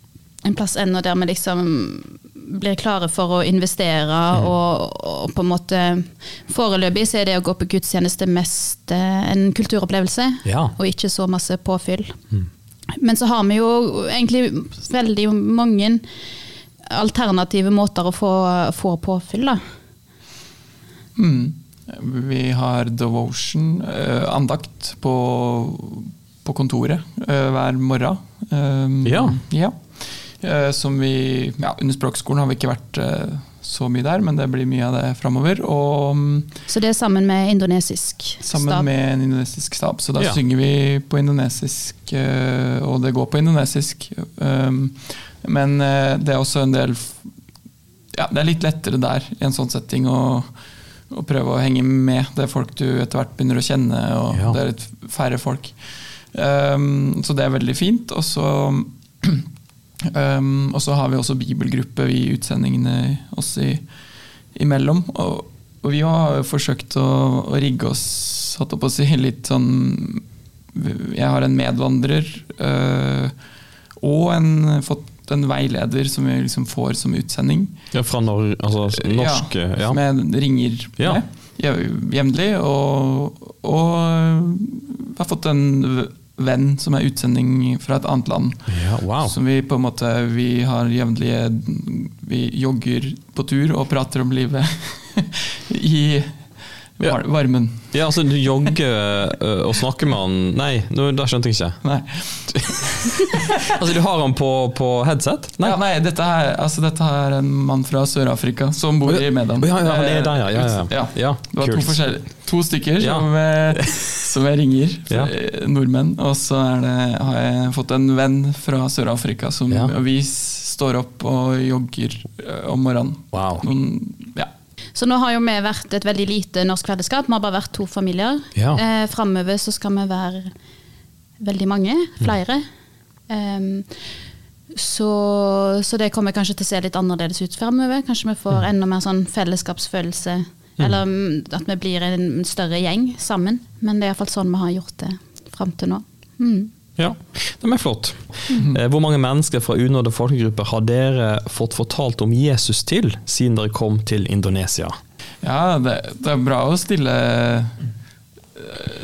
en plass ennå der vi liksom blir klare for å investere. Og, og på en måte Foreløpig så er det å gå på gudstjeneste mest eh, en kulturopplevelse, Ja. og ikke så masse påfyll. Men så har vi jo egentlig veldig mange alternative måter å få, få påfyll, da. Mm. Vi har devotion, eh, andakt, på, på kontoret eh, hver morgen. Eh, Ja. ja. eh, som vi ja, Under språkskolen har vi ikke vært så mye der, men det blir mye av det framover. Og mm, Så det er sammen med indonesisk sammen stab? med en indonesisk stab, så da Ja. synger vi på indonesisk, og det går på indonesisk. Um, Men det er også en del Ja, det er litt lettere der i en sånn setting å, å prøve å henge med. Det er folk du etter hvert begynner å kjenne, og Ja. det er litt færre folk. Um, så det er veldig fint. Og så [CLEARS THROAT] um, har vi også bibelgruppe i utsendingene oss i, imellom. Og, og vi har forsøkt å, å rigge oss holdt på å si, [LAUGHS] litt sånn Jeg har en medvandrer uh, og en, fått en veileder som vi liksom får som utsending. Ja, fra nor altså, norske Ja, ja. Som jeg ringer Ja. med jev- jevnlig. Og, og har fått en venn som er utsending fra et annet land. ja. Wow. Som vi på en måte Vi har jevnlige Vi jogger på tur og prater om livet [LAUGHS] i Ja. varmen. Ja, altså du jogger [LAUGHS] ø, og snakker med han Nei, no, det skjønte jeg ikke. Nei. [LAUGHS] Altså Du har han på, på headset? Nei, ja, nei dette, er, altså, dette er en mann fra Sør-Afrika som bor i Medan. Ja, ja, han er der, ja. ja, ja. Det var to, forskjellige, to stykker som, eh, [LAUGHS] som jeg ringer. Eh, Nordmenn. Og så det, har jeg fått en venn fra Sør-Afrika som vi står opp og jogger eh, om morgenen. Wow. Noen, ja. Så nå har jo vi vært et veldig lite norsk fellesskap. Vi har bare vært to familier. Ja. Eh, Framover så skal vi være veldig mange. Flere. Em, så, så det kommer kanskje til å se litt annerledes ut fremover. Kanskje vi får enda mer sånn fellesskapsfølelse. Eller mm, at vi blir en større gjeng sammen. Men det er iallfall sånn vi har gjort det fram til nå. Mm. Ja, det er flott. Eh, Hvor mange mennesker fra unådde folkegrupper har dere fått fortalt om Jesus til, siden dere kom til Indonesia? Ja, det, det er bra å stille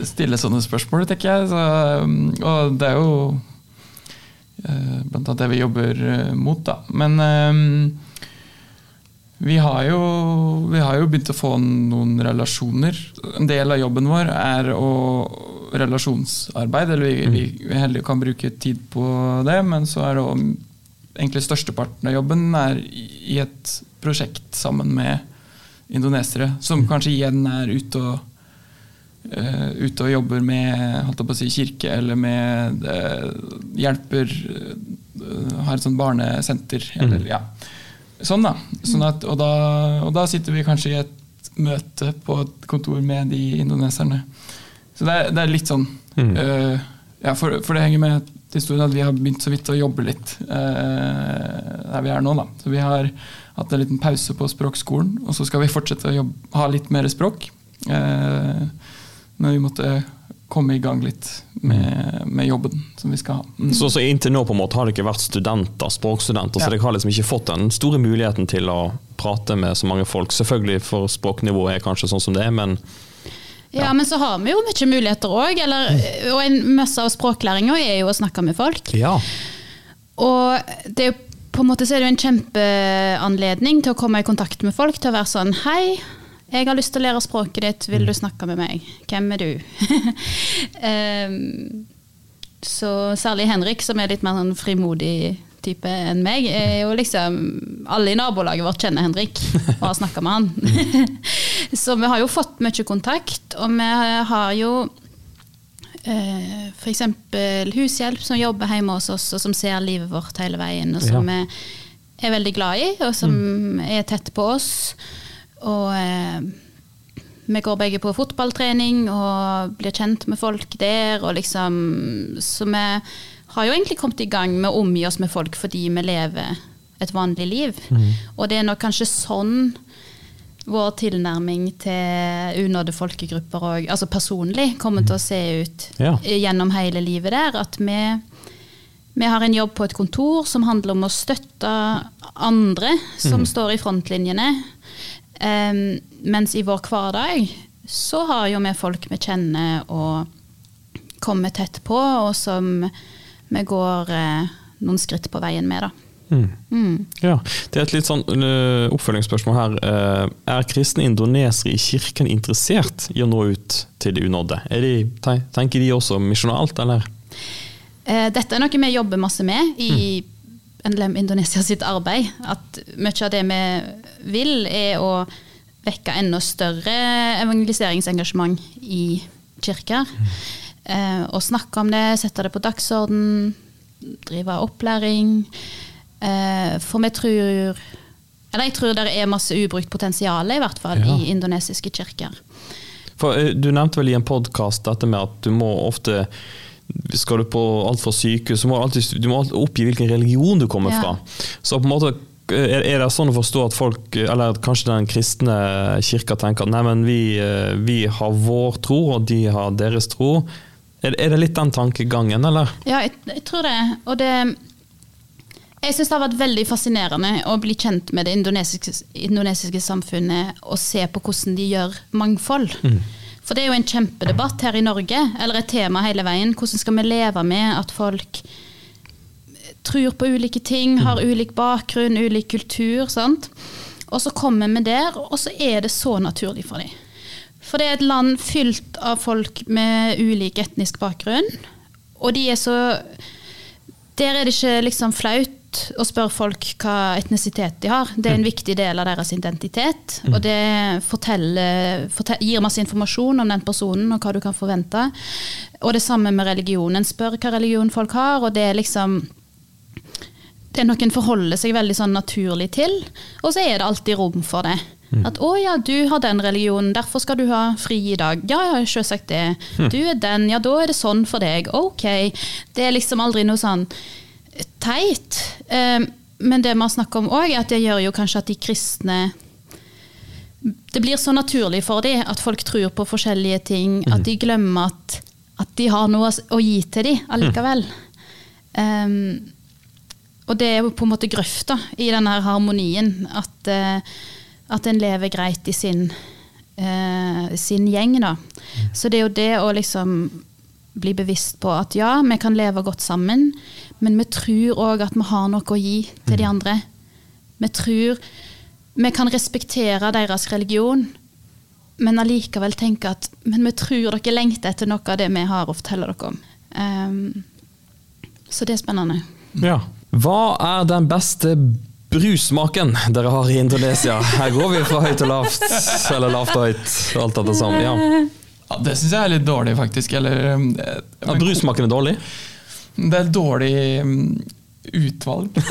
Stille sånne spørsmål, tenker jeg. Så, um, og det er jo eh, blant annet det vi jobber eh, mot, da. Men vi har, jo, vi har jo begynt å få noen relasjoner. En del av jobben vår er å relasjonsarbeid. Eller vi, vi, vi heller kan bruke tid på det, men så er det også, egentlig størsteparten av jobben er i et prosjekt sammen med indonesere, som kanskje igjen er ute og Uh, ute og jobber med si, kirke, eller med eh, hjelper uh, Har et sånt barnesenter. Eller, ja. Sånn, da. Sånn at, og, da og da sitter vi kanskje i et møte på et kontor med de indoneserne. Så det er, det er litt sånn Mm. Uh, ja, for, for det henger med til historien at vi har begynt så vidt å jobbe litt uh, der vi er nå. Da. Så vi har hatt en liten pause på språkskolen, og så skal vi fortsette å jobbe, ha litt mer språk. Uh, men vi måtte komme i gang litt med, med jobben som vi skal ha. Mm. Så, så inntil nå på en måte har det ikke vært studenter, språkstudenter, så Ja. dere har liksom ikke fått den store muligheten til å prate med så mange folk. Selvfølgelig for språknivået er kanskje sånn som det er, men Ja, men så har vi jo mye muligheter òg. Og en masse av språklæringa er jo å snakke med folk. ja. Og det er jo på en måte så er det jo en kjempeanledning til å komme i kontakt med folk. Til å være sånn Hei, jeg har lyst til å lære språket ditt, vil du snakke med meg? Hvem er du? um, [LAUGHS] så særlig Henrik, som er litt mer en frimodig type enn meg, er jo liksom Alle i nabolaget vårt kjenner Henrik og har snakka med han. [LAUGHS] så vi har jo fått mye kontakt, og vi har jo eh, F.eks. hushjelp som jobber hjemme hos oss, og som ser livet vårt hele veien, og som vi er veldig glad i, og som er tett på oss. Og eh, vi går begge på fotballtrening og blir kjent med folk der, og liksom Så vi har jo egentlig kommet i gang med å omgi oss med folk fordi vi lever et vanlig liv. Og det er nok kanskje sånn vår tilnærming til unådde folkegrupper og, altså personlig kommer til å se ut Ja. gjennom hele livet der. At vi, vi har en jobb på et kontor som handler om å støtte andre som står i frontlinjene. Em, mens i vår hverdag så har jo vi folk vi kjenner og kommer tett på, og som vi går eh, noen skritt på veien med, da. Mm. Mm. Ja, Det er et litt sånn uh, oppfølgingsspørsmål her. Uh, Er kristne indonesere i kirken interessert i å nå ut til de unådde? Er de, tenker de også misjonalt, eller? Uh, Dette er noe vi jobber masse med i NLM Indonesia sitt arbeid. At mye av det vi vil, er å vekke enda større evangeliseringsengasjement i kirker. Eh, og snakke om det, sette det på dagsorden, drive opplæring. Eh, for vi tror Eller jeg tror det er masse ubrukt potensial, i hvert fall, Ja. i indonesiske kirker. For eh, Du nevnte vel i en podkast dette med at du må ofte Skal du på alt fra sykehus, så må alltid, du må alltid oppgi hvilken religion du kommer Ja. fra. Så på en måte er er det sånn å forstå at folk, eller kanskje den kristne kirka tenker at nei, men vi, eh, vi har vår tro, og de har deres tro. Er er det litt den tankegangen, eller? Ja, jeg, jeg tror det. Og det Jeg syns det har vært veldig fascinerende å bli kjent med det indonesiske, indonesiske samfunnet og se på hvordan de gjør mangfold. For det er jo en kjempedebatt her i Norge, eller et tema hele veien. Hvordan skal vi leve med at folk tror på ulike ting, har ulik bakgrunn, ulik kultur. sant? Og så kommer vi der, og så er det så naturlig for dem. For det er et land fylt av folk med ulik etnisk bakgrunn. Og de er så Der er det ikke liksom flaut å spørre folk hva etnisitet de har. Det er en viktig del av deres identitet. Og det forteller, forteller, gir masse informasjon om den personen og hva du kan forvente. Og det samme med religionen. Spør hva religion folk har, og det er liksom det er noen forholder seg veldig sånn naturlig til, og så er det alltid rom for det. At 'å ja, du har den religionen, derfor skal du ha fri i dag'. Ja, ja, selvsagt det. Du er den, ja da er det sånn for deg. Ok. Det er liksom aldri noe sånn teit. Eh, Men det vi har snakka om òg, er at det gjør jo kanskje at de kristne Det blir så naturlig for dem at folk tror på forskjellige ting, at de glemmer at, at de har noe å gi til dem allikevel. Um, og det er jo på en måte grøfta i denne harmonien. At, eh, at en lever greit i sin, uh, sin gjeng, da. Så det er jo det å liksom bli bevisst på at ja, vi kan leve godt sammen, men vi tror òg at vi har noe å gi til de andre. Vi tror Vi kan respektere deres religion, men allikevel tenke at Men vi tror dere lengter etter noe av det vi har å fortelle dere om. Um, så det er spennende. Ja. Hva er den beste brussmaken dere har i Indonesia? Her går vi fra høyt til lavt, eller lavt og høyt, alt etter sammen. Ja. Ja, det syns jeg er litt dårlig, faktisk. Eller, eh, Ja, brusmaken er dårlig? Det er dårlig mm, utvalg. [LAUGHS]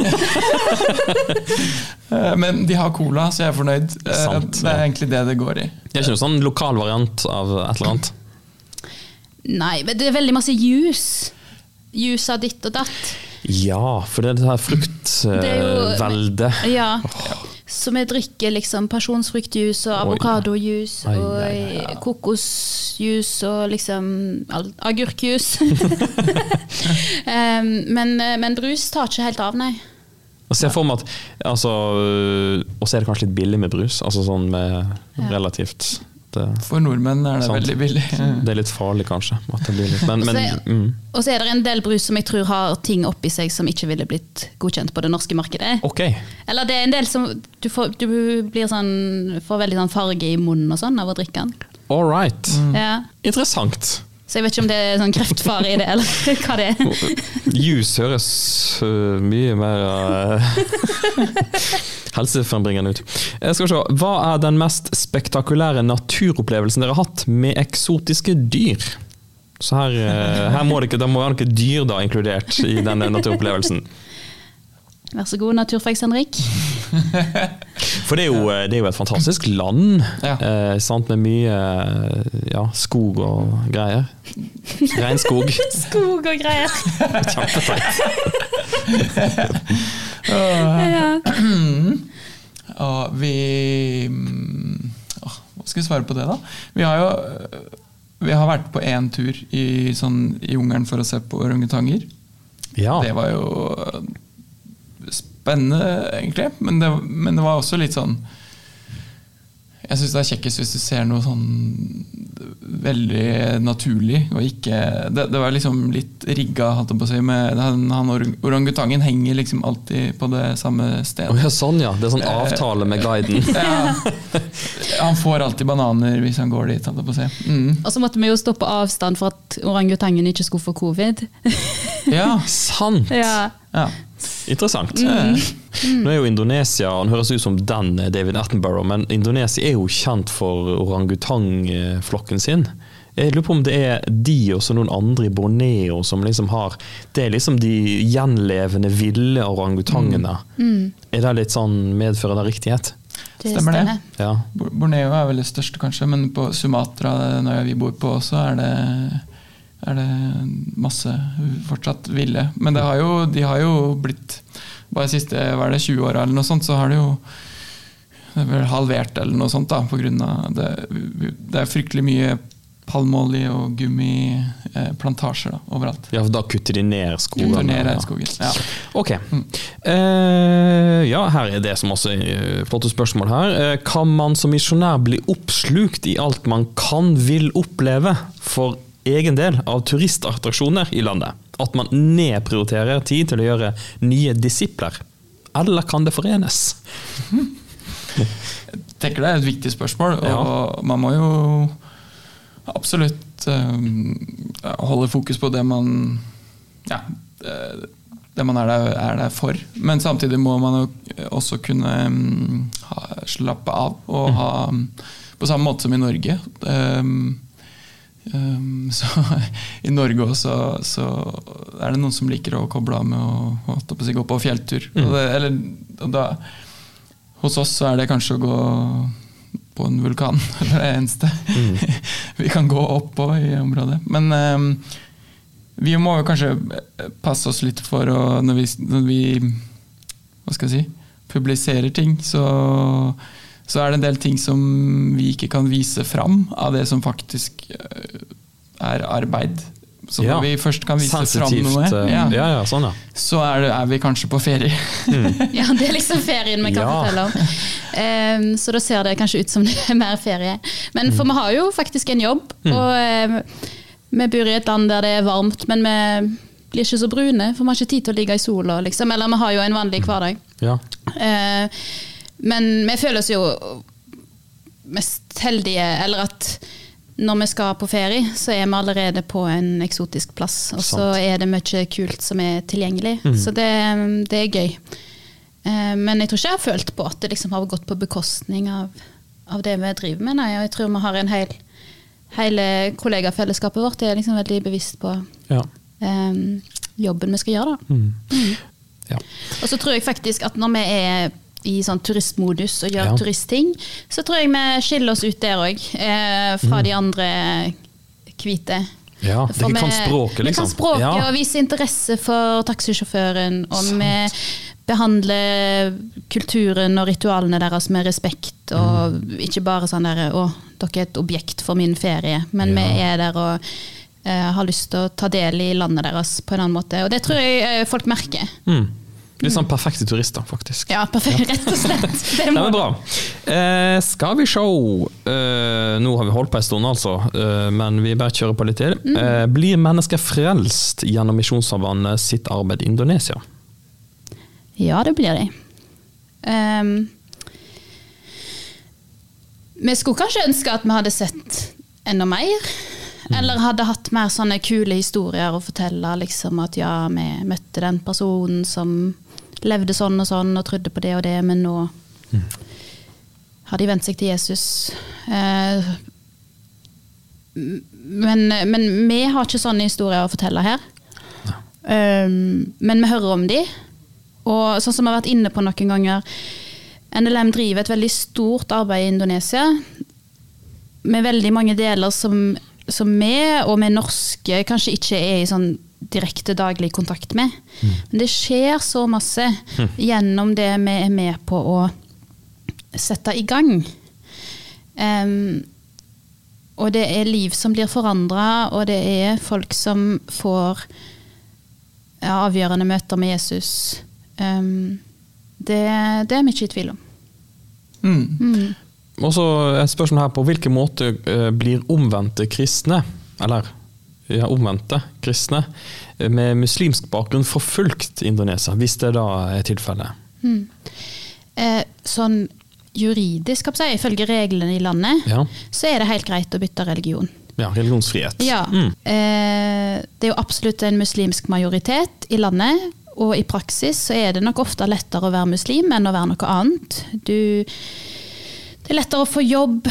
Eh, Men de har cola, så jeg er fornøyd. Eh, Sant, det er ja. egentlig det det går i. Det er ikke noen sånn lokal variant av et eller annet? Nei, men det er veldig masse juice. Juice av ditt og datt. Ja, for det er det her er fruktveldet. Ja. Så vi drikker liksom pasjonsfruktjuice og avokadojus avokadojuice Ai, og ai, ai. kokosjuice og liksom agurkjuice. [LAUGHS] um, men, eh, men brus tar ikke helt av, nei. Og ser for meg at altså, Og så er det kanskje litt billig med brus. Altså sånn med relativt det, For nordmenn er det Sant. veldig billig. [LAUGHS] det er litt farlig, kanskje. At det blir litt, men, men mm. Og så er det en del brus som jeg tror har ting oppi seg som ikke ville blitt godkjent på det norske markedet. Okay. Eller det er en del som Du får, du blir sånn, får veldig sånn farge i munnen og sånn av å drikke den. All right. Ja. Interessant. Så jeg vet ikke om det er sånn kreftfare i det, eller [LAUGHS] hva det er. Juice høres øh, mye mer uh, [LAUGHS] helsefrembringende ut. Jeg skal se, Hva er den mest spektakulære naturopplevelsen dere har hatt med eksotiske dyr? Så her, øh, her må det, ikke, må være noen dyr da inkludert i denne naturopplevelsen. Vær så god, Naturfags Henrik. [LAUGHS] For det er jo, det er jo et fantastisk land, Ja. eh, sant? med mye ja, skog og greier. Regnskog. [LAUGHS] Skog og greier. Kjempeteit. [LAUGHS] Ja. Og vi mm, Hva skal vi svare på det, da? Vi har jo øh, vi har vært på én tur i, sånn, i jungelen for å se på orangutanger. Ja. Det var jo spennende, egentlig. Men det, men det var også litt sånn Jeg syns det er kjekkest hvis du ser noe sånn veldig naturlig. Og ikke, det, det var liksom litt rigga, holdt jeg på å si. Med, han, han orangutangen henger liksom alltid på det samme stedet. stedet. ja, sånn ja. Det er sånn avtale med guiden. [LAUGHS] Ja. Han får alltid bananer hvis han går dit. holdt jeg på å si. Mm. Og så måtte vi jo stå på avstand for at orangutangen ikke skulle få covid. Ja. [LAUGHS] Sant! Ja. ja. Interessant. Mm. Nå er jo Indonesia Han høres ut som den eh, David Attenborough, men Indonesia er jo kjent for orangutangflokken sin. Jeg lurer på om det er de og så noen andre i Borneo som liksom har Det er liksom de gjenlevende ville orangutangene. Mm. Er det litt sånn medfører det riktighet? Det Stemmer det. Ja. Borneo er vel det største, kanskje, men på Sumatra, når vi bor på også, er det, er det masse fortsatt ville. Men det har jo, de har jo blitt Bare de siste hva er det, 20 åra eller noe sånt, så har det jo det er vel halvert eller noe sånt, da, på grunn av det. Det er fryktelig mye palmeolje og gummiplantasjer da, overalt. ja, for da kutter de ned skogen? Kutter ned ja. regnskogen. Ja. Ok. Eh, ja, her er det som også er eh, flotte spørsmål her. Uh, kan man som misjonær bli oppslukt i alt man kan vil oppleve for egen del av turistattraksjoner i landet? At man nedprioriterer tid til å gjøre nye disipler? Eller kan det forenes? Jeg tenker det er et viktig spørsmål, og Ja. man må jo absolutt eh, holde fokus på det man ja, det, det man er der, er der for. Men samtidig må man også kunne mm, ha, slappe av og ha På samme måte som i Norge. Um, um, [LAUGHS] så I Norge også så er det noen som liker å koble av med å på gå på fjelltur. Og det, eller, da, hos oss så er det kanskje å gå på en vulkan. [LAUGHS] Det er det eneste [LAUGHS] vi kan gå opp på i området. Men um, vi må jo kanskje passe oss litt for å Når vi, når vi hva skal jeg si, publiserer ting, så, så er det en del ting som vi ikke kan vise fram av det som faktisk eh, er arbeid. Så Ja. når vi først kan vise fram noe, eh, ja, ja, ja, sånn, ja. så er, det, er vi kanskje på ferie. [LAUGHS] Ja, det er liksom ferien vi kan Ja. fortelle om. Um, så da ser det kanskje ut som [LAUGHS] det er mer ferie. Men for vi har jo faktisk en jobb, og um, vi bor i et land der det er varmt, men vi blir ikke så brune, for vi har ikke tid til å ligge i sola, liksom. Eller vi har jo en vanlig hverdag. ja. Eh, men vi føler oss jo mest heldige, eller at når vi skal på ferie, så er vi allerede på en eksotisk plass. Og så er det mye kult som er tilgjengelig. Så det, det er gøy. Eh, men jeg tror ikke jeg har følt på at det liksom har gått på bekostning av, av det vi driver med. Nei, og jeg tror vi har en hel Hele kollegafellesskapet vårt er liksom veldig bevisst på ja. um, jobben vi skal gjøre. da. Mm. ja. Og så tror jeg faktisk at når vi er i sånn turistmodus og gjør Ja. turistting, så tror jeg vi skiller oss ut der òg, eh, fra Mm. de andre hvite. ja. For Dere kan vi- språket, liksom. Vi kan språket ja. og viser interesse for taxisjåføren. Og Sant. vi behandler kulturen og ritualene deres med respekt. Og Mm. ikke bare sånn der 'Å, dere er et objekt for min ferie', men vi er der og eh, har lyst til å ta del i landet deres på en annen måte. Og det tror jeg eh, folk merker. Mm. Litt sånn perfekte turister, faktisk. Ja, perfekt, rett og slett. [LAUGHS] Det Nei, men bra. Eh, skal vi se eh, Nå har vi holdt på en stund, altså, eh, men vi bare kjører på litt til. Mm. Eh, blir mennesker frelst gjennom Misjonssambandet sitt arbeid i Indonesia? Ja, det blir de. Um, vi skulle kanskje ønske at vi hadde sett enda mer. Eller hadde hatt mer sånne kule historier å fortelle. Liksom at ja, vi møtte den personen som levde sånn og sånn og trodde på det og det, men nå har de vent seg til Jesus. Eh, men, men vi har ikke sånne historier å fortelle her. Um, men vi hører om de. Og sånn som vi har vært inne på noen ganger, NLM driver et veldig stort arbeid i Indonesia. Med veldig mange deler som, som vi og vi norske kanskje ikke er i sånn direkte daglig kontakt med. Men det skjer så masse gjennom det vi er med på å sette i gang. Um, og det er liv som blir forandra, og det er folk som får ja, avgjørende møter med Jesus. Um, det, det er vi ikke i tvil om. Mm. Mm. Og så et spørsmål her på hvilken måte eh, blir omvendte kristne, eller ja, omvendte kristne, med muslimsk bakgrunn forfulgt i Indonesia, hvis det da er tilfellet? Mm. Eh, sånn juridisk, si, ifølge reglene i landet, Ja. så er det helt greit å bytte religion. ja, religionsfrihet. Ja. Mm. Eh, det er jo absolutt en muslimsk majoritet i landet, Og i praksis så er det nok ofte lettere å være muslim enn å være noe annet. Du, det er lettere å få jobb.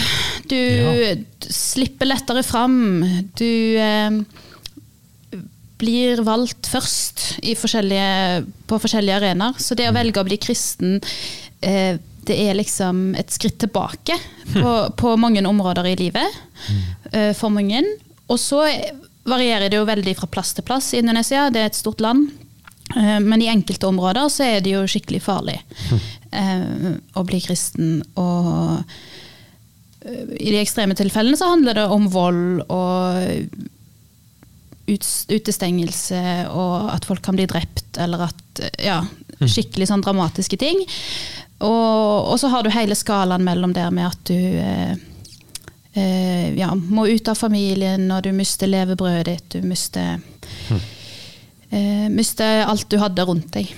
Du Ja. slipper lettere fram. Du eh, blir valgt først i forskjellige, på forskjellige arenaer. Så det å velge å bli kristen, eh, det er liksom et skritt tilbake på, på mange områder i livet eh, for mange. Og så varierer det jo veldig fra plass til plass i Indonesia. Det er et stort land. Eh, Men i enkelte områder så er det jo skikkelig farlig eh, å bli kristen. Og eh, i de ekstreme tilfellene så handler det om vold og utestengelse, og at folk kan bli drept, eller at eh, Ja, skikkelig sånn dramatiske ting. Og, og så har du hele skalaen mellom der med at du eh, eh, ja, må ut av familien, og du mister levebrødet ditt, du mister eh, mister alt du hadde rundt deg.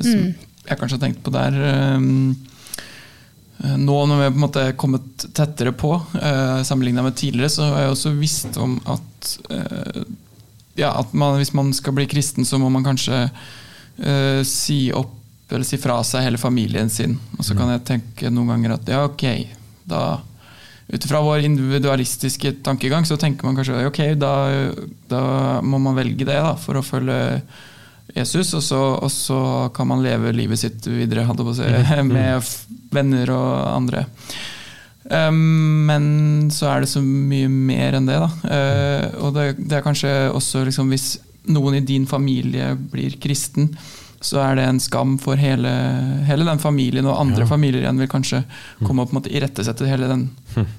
Som jeg kanskje har tenkt på der ehm, eh, Nå når vi er på en måte kommet tettere på, uh, sammenligna med tidligere, så har jeg også visst om at eh, ja, at man, hvis man skal bli kristen, så må man kanskje eh, si opp eller si fra seg hele familien sin. Og så kan jeg tenke noen ganger at ja, ok, da ut fra vår individualistiske tankegang så tenker man kanskje ok, da, da må man velge det da, for å følge Jesus, og så, og så kan man leve livet sitt videre på å med venner og andre. Um, men så er det så mye mer enn det. Da. Uh, og det, det er kanskje også liksom, hvis noen i din familie blir kristen, så er det en skam for hele, hele den familien, og andre Ja. familier igjen vil kanskje komme og på en måte irettesette hele den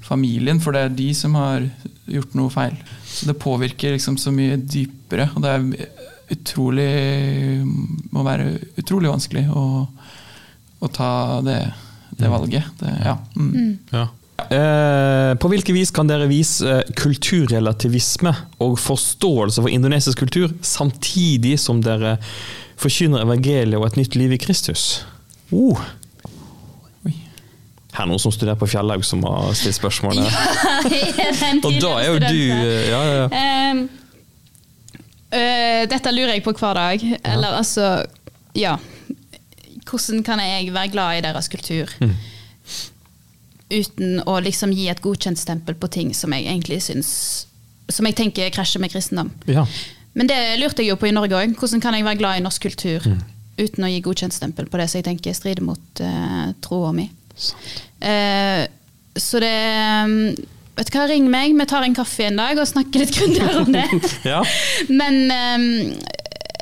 familien, for det er de som har gjort noe feil. Så det påvirker liksom så mye dypere, og det er utrolig må være utrolig vanskelig å, å ta det, det valget. Det, ja. Mm. Ja. Eh, på hvilke vis kan dere vise eh, kulturrelativisme og forståelse for indonesisk kultur, samtidig som dere forkynner evangeliet og et nytt liv i Kristus? Oh. Her er noen som studerer på Fjellhaug som har stilt spørsmålet. [LAUGHS] Ja, Og da er jo du eh, ja, ja, ja. Øh, dette lurer jeg på hver dag. Eller altså Ja. Hvordan kan jeg være glad i deres kultur? Mm. Uten å liksom gi et godkjent stempel på ting som jeg egentlig syns Som jeg tenker krasjer med kristendom. ja. Men det lurte jeg jo på i Norge òg. Hvordan kan jeg være glad i norsk kultur Mm. uten å gi godkjent stempel på det som jeg tenker strider mot uh, troa mi? Uh, så det um, Vet du hva, ring meg, vi tar en kaffe en dag og snakker litt grundigere om det. [LAUGHS] ja. Men, um,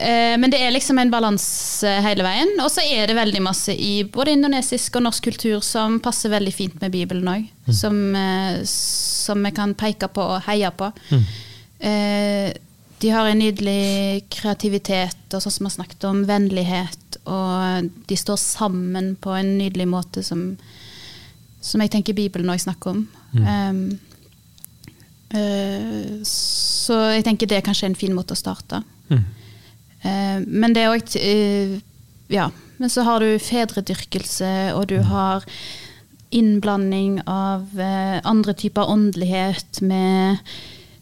eh, men det er liksom en balanse hele veien. Og så er det veldig masse i både indonesisk og norsk kultur som passer veldig fint med Bibelen òg. Som, eh, som vi kan peke på og heie på. Eh, de har en nydelig kreativitet, og sånn som vi har snakket om, vennlighet. Og de står sammen på en nydelig måte som, som jeg tenker Bibelen òg snakker om. Um, uh, så jeg tenker det er kanskje en fin måte å starte. Mm. Uh, men det er òg Ja. Men så har du fedredyrkelse, og du har innblanding av eh, andre typer åndelighet med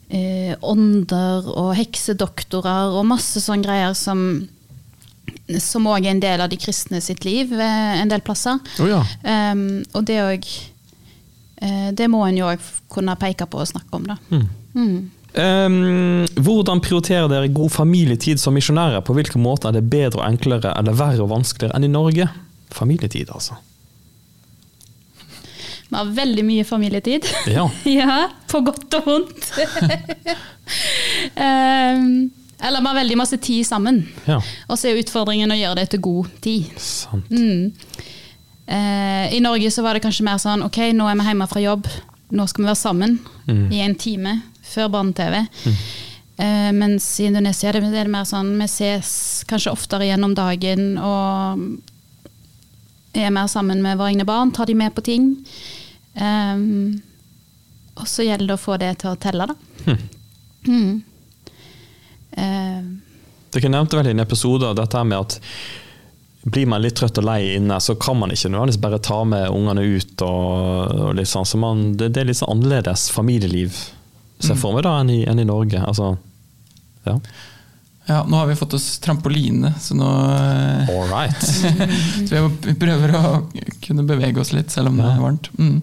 eh, ånder og heksedoktorer og masse sånne greier som som òg er en del av de kristne sitt liv eh, en del plasser. Oh, ja. Um, og det òg Det må en jo òg kunne peke på og snakke om, da. Mm. Mm. Um, hvordan prioriterer dere god familietid som misjonærer? På hvilken måte er det bedre og enklere eller verre og vanskeligere enn i Norge? Familietid, altså. Vi har veldig mye familietid. Ja. [LAUGHS] ja, på godt og vondt. um, [LAUGHS] eller vi har veldig masse tid sammen. ja. Og så er utfordringen å gjøre det til god tid. Sant. Mm. Eh, I Norge så var det kanskje mer sånn ok, nå er vi hjemme fra jobb, nå skal vi være sammen Mm. i en time før barne-TV. Eh, mens i Indonesia er det, er det mer sånn vi ses kanskje oftere gjennom dagen og er mer sammen med våre egne barn, tar de med på ting. Um, og så gjelder det å få det til å telle, da. Mm. Eh, Dere nevnte vel i en episode dette med at blir man litt trøtt og lei inne, så kan man ikke nødvendigvis bare ta med ungene ut. og, og litt sånn, så man, det, det er litt sånn annerledes familieliv ser jeg for meg da enn i, enn i Norge. Altså, ja. Ja, nå har vi fått oss trampoline, så nå eh, All right. [LAUGHS] Så vi prøver å kunne bevege oss litt, selv om det er varmt. Mm.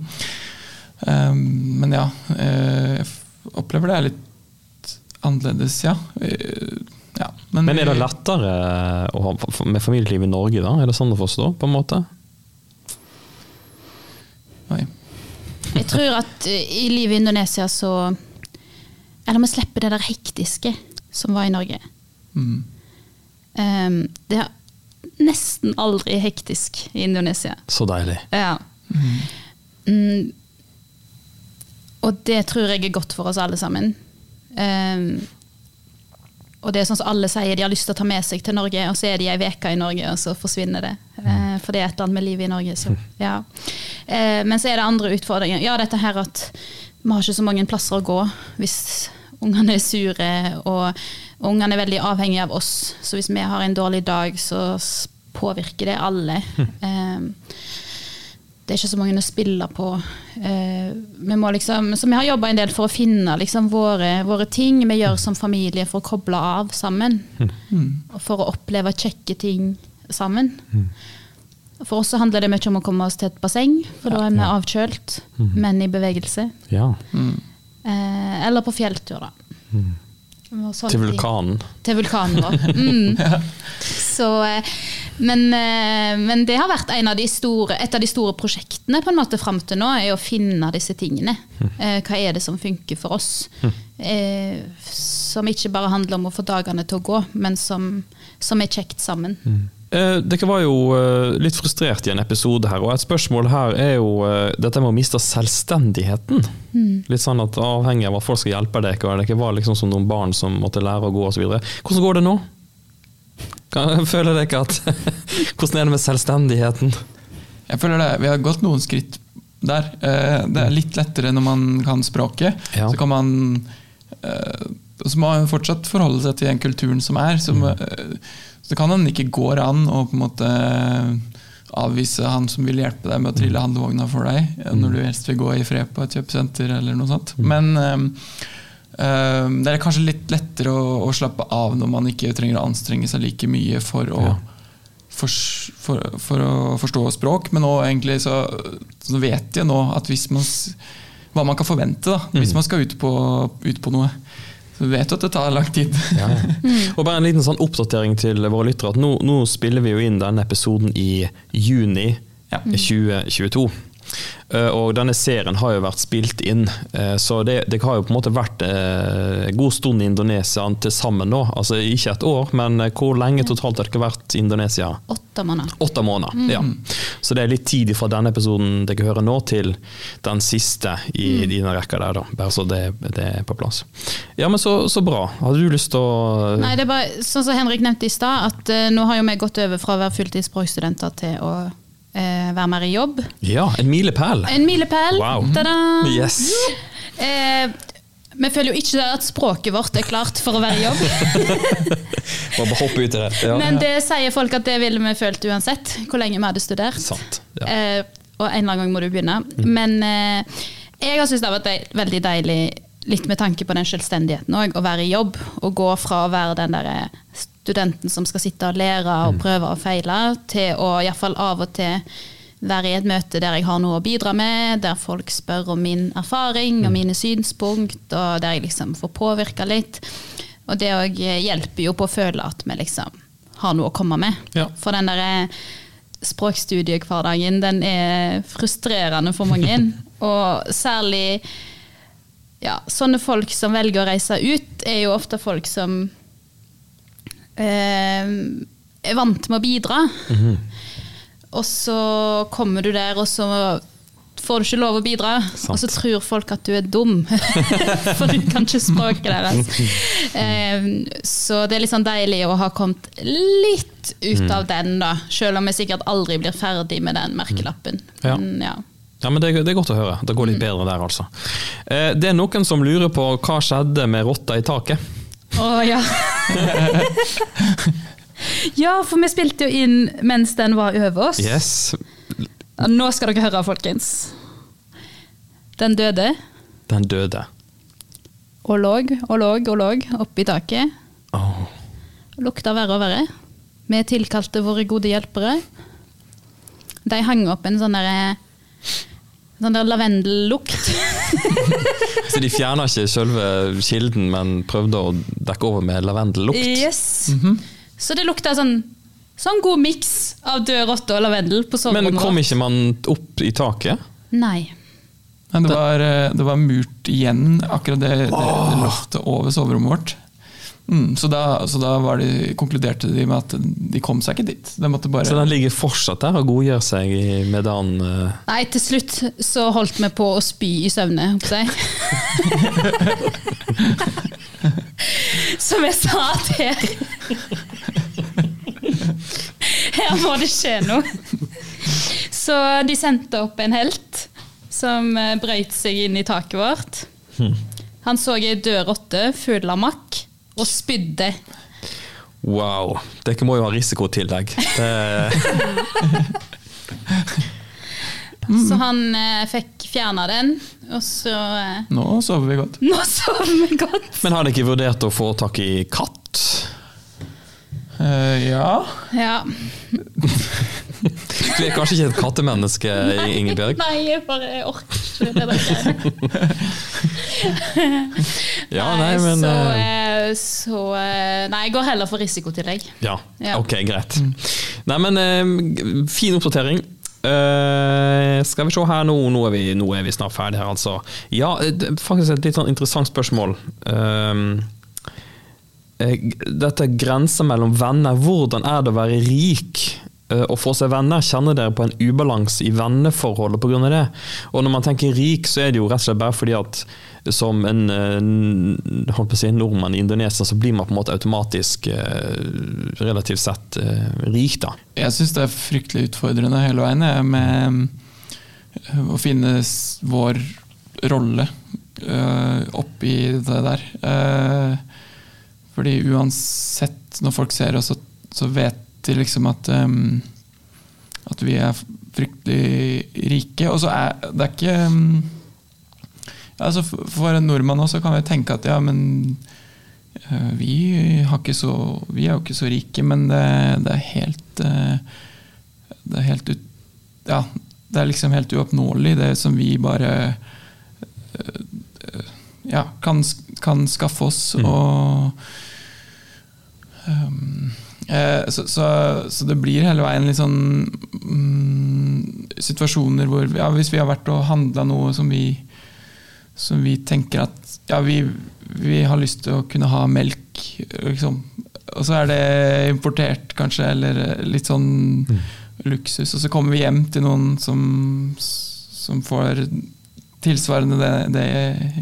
Um, men ja, eh, jeg opplever det er litt annerledes, ja. Ja Men er det lettere å ha med familieliv i Norge, da? Er det sånn å forstå? på en måte? Oi. Jeg tror at eh, i livet i Indonesia så Eller vi slipper det der hektiske som var i Norge. Mm. Um, det er nesten aldri hektisk i Indonesia. Så deilig. Ja. Mm. Og det tror jeg er godt for oss alle sammen. Um, og det er sånn som alle sier, de har lyst til å ta med seg til Norge, og så er de ei uke i Norge, og så forsvinner det. Eh, for det er et eller annet med livet i Norge. Så, [LAUGHS] ja. Eh, men så er det andre utfordringer. Ja, dette her at vi har ikke så mange plasser å gå hvis ungene er sure, og ungene er veldig avhengige av oss. Så hvis vi har en dårlig dag, så påvirker det alle. [LAUGHS] Eh, det er ikke så mange å spille på. Eh, vi må liksom, så vi har jobba en del for å finne liksom våre, våre ting vi gjør som familie for å koble av sammen. Og for å oppleve kjekke ting sammen. For oss så handler det mye om å komme oss til et basseng, for da er vi avkjølt, men i bevegelse. Ja. Mm. Eh, eller på fjelltur, da. Til vulkanen. Til vulkanen vår. Mm. [LAUGHS] Så, eh, men, eh, men det har vært en av de store, et av de store prosjektene på en måte fram til nå, er å finne disse tingene. Eh, Hva er det som funker for oss? Eh, Som ikke bare handler om å få dagene til å gå, men som, som er kjekt sammen. Eh, dere var jo eh, litt frustrert i en episode her, og et spørsmål her er jo eh, dette med å miste selvstendigheten. Litt sånn at avhengig av at folk skal hjelpe dere, og dere var liksom som noen barn som måtte lære å gå osv. Hvordan går det nå? Føler dere at [LAUGHS] Hvordan er det med selvstendigheten? Jeg føler det, Vi har gått noen skritt der. Eh, Det er litt lettere når man kan språket. Ja. Så kan man eh, Så må man fortsatt forholde seg til den kulturen som er. Så, Mm. eh, Så kan han ikke går an å på en måte avvise han som vil hjelpe deg med å Mm. trille handlevogna for deg, når du helst vil gå i fred på et kjøpesenter eller noe sånt. Men det er kanskje litt lettere å, å slappe av når man ikke trenger å anstrenge seg like mye for å Ja. for, for, for å forstå språk, men nå egentlig så, så vet jeg nå at hvis man hva man kan forvente da, hvis Mm. man skal ut på, ut på noe. Så vet du at det tar lang tid. Ja, ja. [LAUGHS] Og bare en liten sånn oppdatering til våre lyttere. at Nå, nå spiller vi jo inn denne episoden i juni Ja. 2022. Eh, Og denne serien har jo vært spilt inn, eh, så det, det har jo på en måte vært eh, en god stund i Indonesia til sammen nå. Altså ikke et år, men eh, hvor lenge totalt har dere vært i Indonesia? Åtte måneder. Åtte måneder. ja. Så det er litt tid fra denne episoden dere hører nå, til den siste i, i denne rekka der, da. Bare så det, det er på plass. Ja, men så, så bra. Hadde du lyst til å Nei, det er bare, sånn som Henrik nevnte i stad, at uh, nå har jo vi gått over fra å være fulltidsspråkstudenter til å eh, være mer i jobb. Ja, en milepæl. En milepæl! Wow. Ta-da! Yes. Eh, vi føler jo ikke at språket vårt er klart for å være i jobb. [LAUGHS] Bare hoppe ut i det. Ja. Men det sier folk at det ville vi følt uansett, hvor lenge vi hadde studert. Sant. Ja. Eh, og en eller annen gang må du begynne. Men eh, jeg har syntes det har vært veldig deilig, litt med tanke på den selvstendigheten òg, å være i jobb. Og gå fra å være den der studenten som skal sitte og lære og prøve og feile, til å iallfall av og til være i et møte der jeg har noe å bidra med, der folk spør om min erfaring og mine synspunkt, og der jeg liksom får påvirka litt. Og det òg hjelper jo på å føle at vi liksom har noe å komme med. Ja. For den derre språkstudiehverdagen, den er frustrerende for mange. [LAUGHS] Og særlig ja, sånne folk som velger å reise ut, er jo ofte folk som eh, vant med å bidra. Og så kommer du der, og så får du ikke lov å bidra. Sant. Og så tror folk at du er dum, [LAUGHS] for du kan ikke språket deres. Eh, så det er litt sånn deilig å ha kommet litt ut av den, da. Selv om jeg sikkert aldri blir ferdig med den merkelappen. Ja. Men, ja. Ja, men det, det er godt å høre. Det går litt bedre der, altså. Eh, Det er noen som lurer på hva skjedde med rotta i taket. Å ja. ja, for vi spilte jo inn mens den var over oss. Yes, Nå skal dere høre, folkens. Den døde den døde. og lå og lå og lå oppi taket. Oh. Lukta verre og verre. Vi tilkalte våre gode hjelpere. De hang opp en sånn der, sånn der lavendellukt. [LAUGHS] Så de fjerna ikke selve kilden, men prøvde å dekke over med lavendellukt? Yes. Så det lukta sånn, sånn god miks av død rotte og lavendel på Men kom ikke man opp i taket? Nei. Men det var, eh, det var murt igjen, akkurat det, det, det loftet over soverommet vårt. Mm, så da, så da var de, konkluderte de med at de kom seg ikke dit. De måtte bare Så den ligger fortsatt der og godgjør seg i- med den eh, Nei, til slutt så holdt vi på å spy i søvne, holdt jeg [LAUGHS] Som jeg sa at her må det skje noe. Så de sendte opp en helt som eh, brøyt seg inn i taket vårt. Han så ei død rotte full av makk og spydde. Wow. Dere må jo ha risikotillegg. Det, [LAUGHS] Så han eh, fikk fjerna den, og så eh, Nå sover vi godt. [LAUGHS] Nå sover vi godt. men har dere ikke vurdert å få tak i katt? Eh, ja. Ja. Du er kanskje ikke et kattemenneske, Ingebjørg? Nei, jeg bare orker ikke det der. [LAUGHS] Ja, nei, men så, eh, eh, så Nei, jeg går heller for risikotillegg. Ja, Ja. ok, greit. Nei, men fin oppdatering. Uh, skal vi se her nå, nå er vi, nå er vi snart ferdig her, altså. Ja, det faktisk et litt sånn interessant spørsmål. Eh, dette grenser mellom venner. Hvordan er det å være rik eh, og få seg venner? Kjenner dere på en ubalanse i venneforholdet pga. det? Og når man tenker rik, så er det jo rett og slett bare fordi at som en eh, holdt på å si, nordmann i Indonesia, så blir man på en måte automatisk eh, relativt sett eh, rik, da. Jeg syns det er fryktelig utfordrende hele veien med eh, å finne vår rolle oppi det der. Fordi uansett, når folk ser oss, så, så vet de liksom at um, at vi er fryktelig rike. Og så er det er ikke um, altså for- en nordmann også kan vi tenke at ja, men uh, vi, så, vi er jo ikke så rike, men det, det er helt uh, Det er helt ut, Ja, det er liksom helt uoppnåelig, det som vi bare eh, ja, kan, kan skaffe oss. Og um, eh, så, så, så det blir hele veien litt sånn mm, situasjoner hvor ja, Hvis vi har vært og handla noe som vi som vi tenker at ja, vi, vi har lyst til å kunne ha melk, liksom. Og så er det importert, kanskje, eller litt sånn luksus. Og så kommer vi hjem til noen som, som får tilsvarende det, det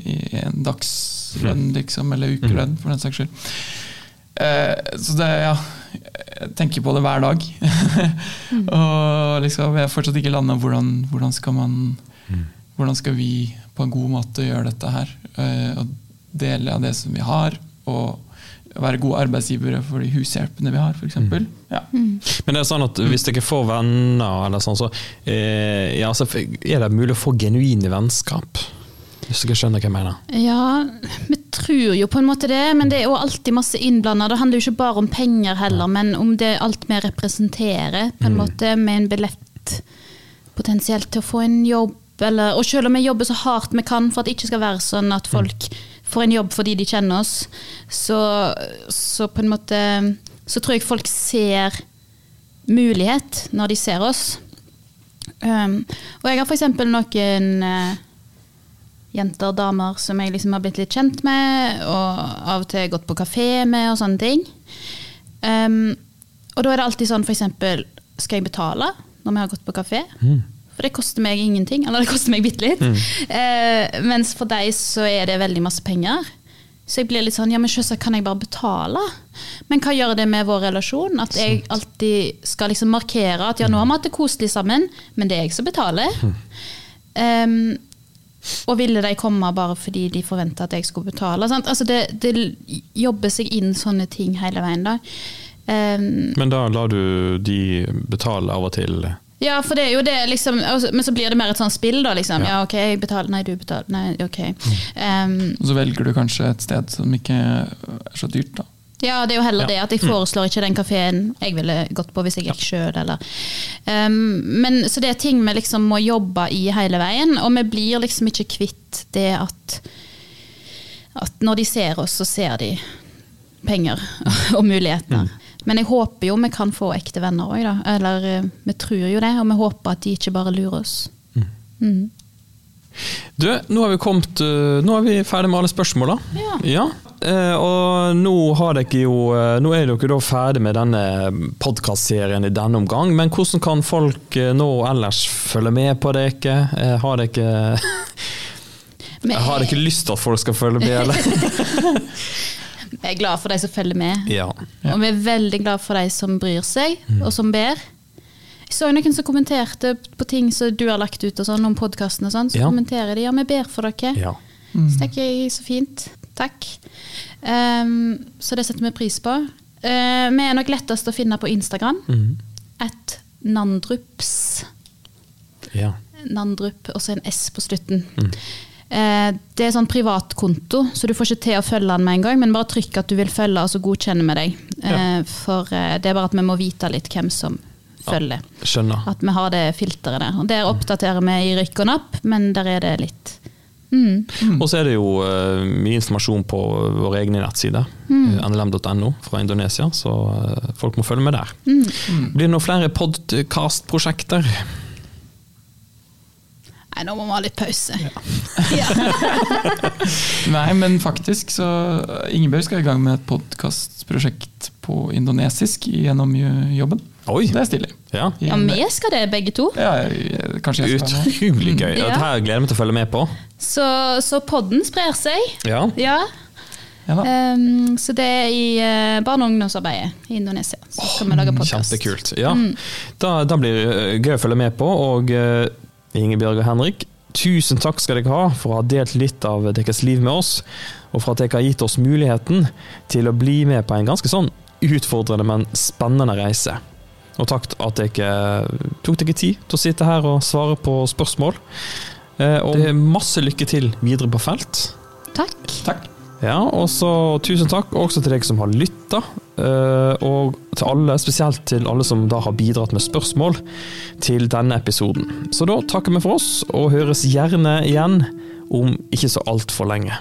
i en dagslønn, liksom, eller ukelønn, for den saks skyld. Eh, så det, ja Jeg tenker på det hver dag. [LAUGHS] og liksom, jeg har fortsatt ikke landa hvordan, hvordan skal man Hvordan skal vi på en god måte gjøre dette her? eh, og dele av det som vi har, og være gode arbeidsgivere for de hushjelpene vi har, f.eks. Ja. Men det er sånn at hvis dere får venner, eller sånn, så eh, ja, så er det mulig å få genuine vennskap. Hvis dere skjønner hva jeg mener. Ja, vi tror jo på en måte det, men det er jo alltid masse innblanda. Det handler jo ikke bare om penger heller, men om det alt vi representerer, på en måte, med en billett potensielt til å få en jobb. Eller, og selv om vi jobber så hardt vi kan for at det ikke skal være sånn at folk får en jobb fordi de kjenner oss, så, så på en måte Så tror jeg folk ser mulighet når de ser oss. Um, og jeg har f.eks. noen uh, jenter damer som jeg liksom har blitt litt kjent med, og av og til gått på kafé med og sånne ting. Um, og da er det alltid sånn eksempel, skal jeg betale når vi har gått på kafé? For det koster meg ingenting, eller det koster meg bitte litt. Eh, mens for deg så er det veldig masse penger. Så jeg blir litt sånn, ja men selvsagt kan jeg bare betale. Men hva gjør det med vår relasjon? At jeg alltid skal liksom markere at ja, nå har vi hatt det koselig sammen, men det er jeg som betaler. Um, og ville de komme bare fordi de forventa at jeg skulle betale? Altså det, det jobber seg inn sånne ting hele veien. da. Um, Men da lar du de betale av og til? Ja, for det er jo det, liksom. altså, Men så blir det mer et sånt spill, da. liksom. Ja. Ja, ok, jeg betaler. Nei, du betaler. Nei, ok. Um, Og så velger du kanskje et sted som ikke er så dyrt, da. Ja, det er jo heller Ja. det at jeg foreslår ikke den kafeen jeg ville gått på hvis jeg gikk sjøl, eller um, Men Så det er ting vi liksom må jobbe i hele veien, og vi blir liksom ikke kvitt det at at når de ser oss, så ser de penger [LAUGHS] og muligheter. Men jeg håper jo vi kan få ekte venner òg, da. Eller eh, vi tror jo det, og vi håper at de ikke bare lurer oss. Mm. Du, nå har vi kommet eh, Nå er vi ferdig med alle spørsmåla. Ja. eh, og nå jo Nå er dere da ferdig med denne podkastserien i denne omgang, men hvordan kan folk nå ellers følge med på dere? Har dere [LAUGHS] Har dere er, lyst til at folk skal følge med, eller? [LAUGHS] vi er glad for de som følger med. Ja. Og vi er veldig glad for de som bryr seg, og som ber. Jeg så noen som kommenterte på ting som du har lagt ut og sånn, om podkasten og sånn. Så Ja. kommenterer de ja, vi ber for dere. ja. Så tenker jeg så fint. Takk. Um, så det setter vi pris på. Uh, vi er nok lettest å finne på Instagram. Mhm. At Nandrups. ja. Nandrup, og så en S på slutten. Eh, det er sånn privatkonto, så du får ikke til å følge den med en gang, men bare trykk at du vil følge, og så godkjenner vi deg. Eh, For eh, det er bare at vi må vite litt hvem som følger. Skjønner. At vi har det filteret der. Og Der oppdaterer vi i rykk og napp, men der er det litt mm. Og så er det jo uh, mye informasjon på våre egne nettsider, Mm. eh, nlm.no fra Indonesia, så uh, folk må følge med der. Mm. Blir det noen flere podkastprosjekter? Nei, nå må vi ha litt pause. [LAUGHS] [LAUGHS] Nei, men faktisk så Ingebjørg skal i gang med et podkastprosjekt på indonesisk gjennom jobben. Oi! Det er stilig. Ja. Ja, vi skal det, begge to. Ja, kanskje jeg skal. Utrolig gøy. Ja. Dette gleder jeg meg til å følge med på. Så, så podden sprer seg. Ja. Ja. Ja da. Ehm, så det er i uh, barne- og ungdomsarbeidet i Indonesia. Så skal vi lage podkast. Kjempekult. Ja. Mm. Da, da blir det gøy å følge med på. Og eh, Ingebjørg og Henrik, tusen takk skal dere ha for å ha delt litt av deres liv med oss, og for at dere har gitt oss muligheten til å bli med på en ganske sånn utfordrende, men spennende reise. Og takk at dere tok dere tid til å sitte her og svare på spørsmål. Eh, Og det er masse lykke til videre på felt. Takk. Takk. Ja, og så tusen takk også til deg som har lytta, og til alle, spesielt til alle som da har bidratt med spørsmål til denne episoden. Så da takker vi for oss, og høres gjerne igjen om ikke så altfor lenge.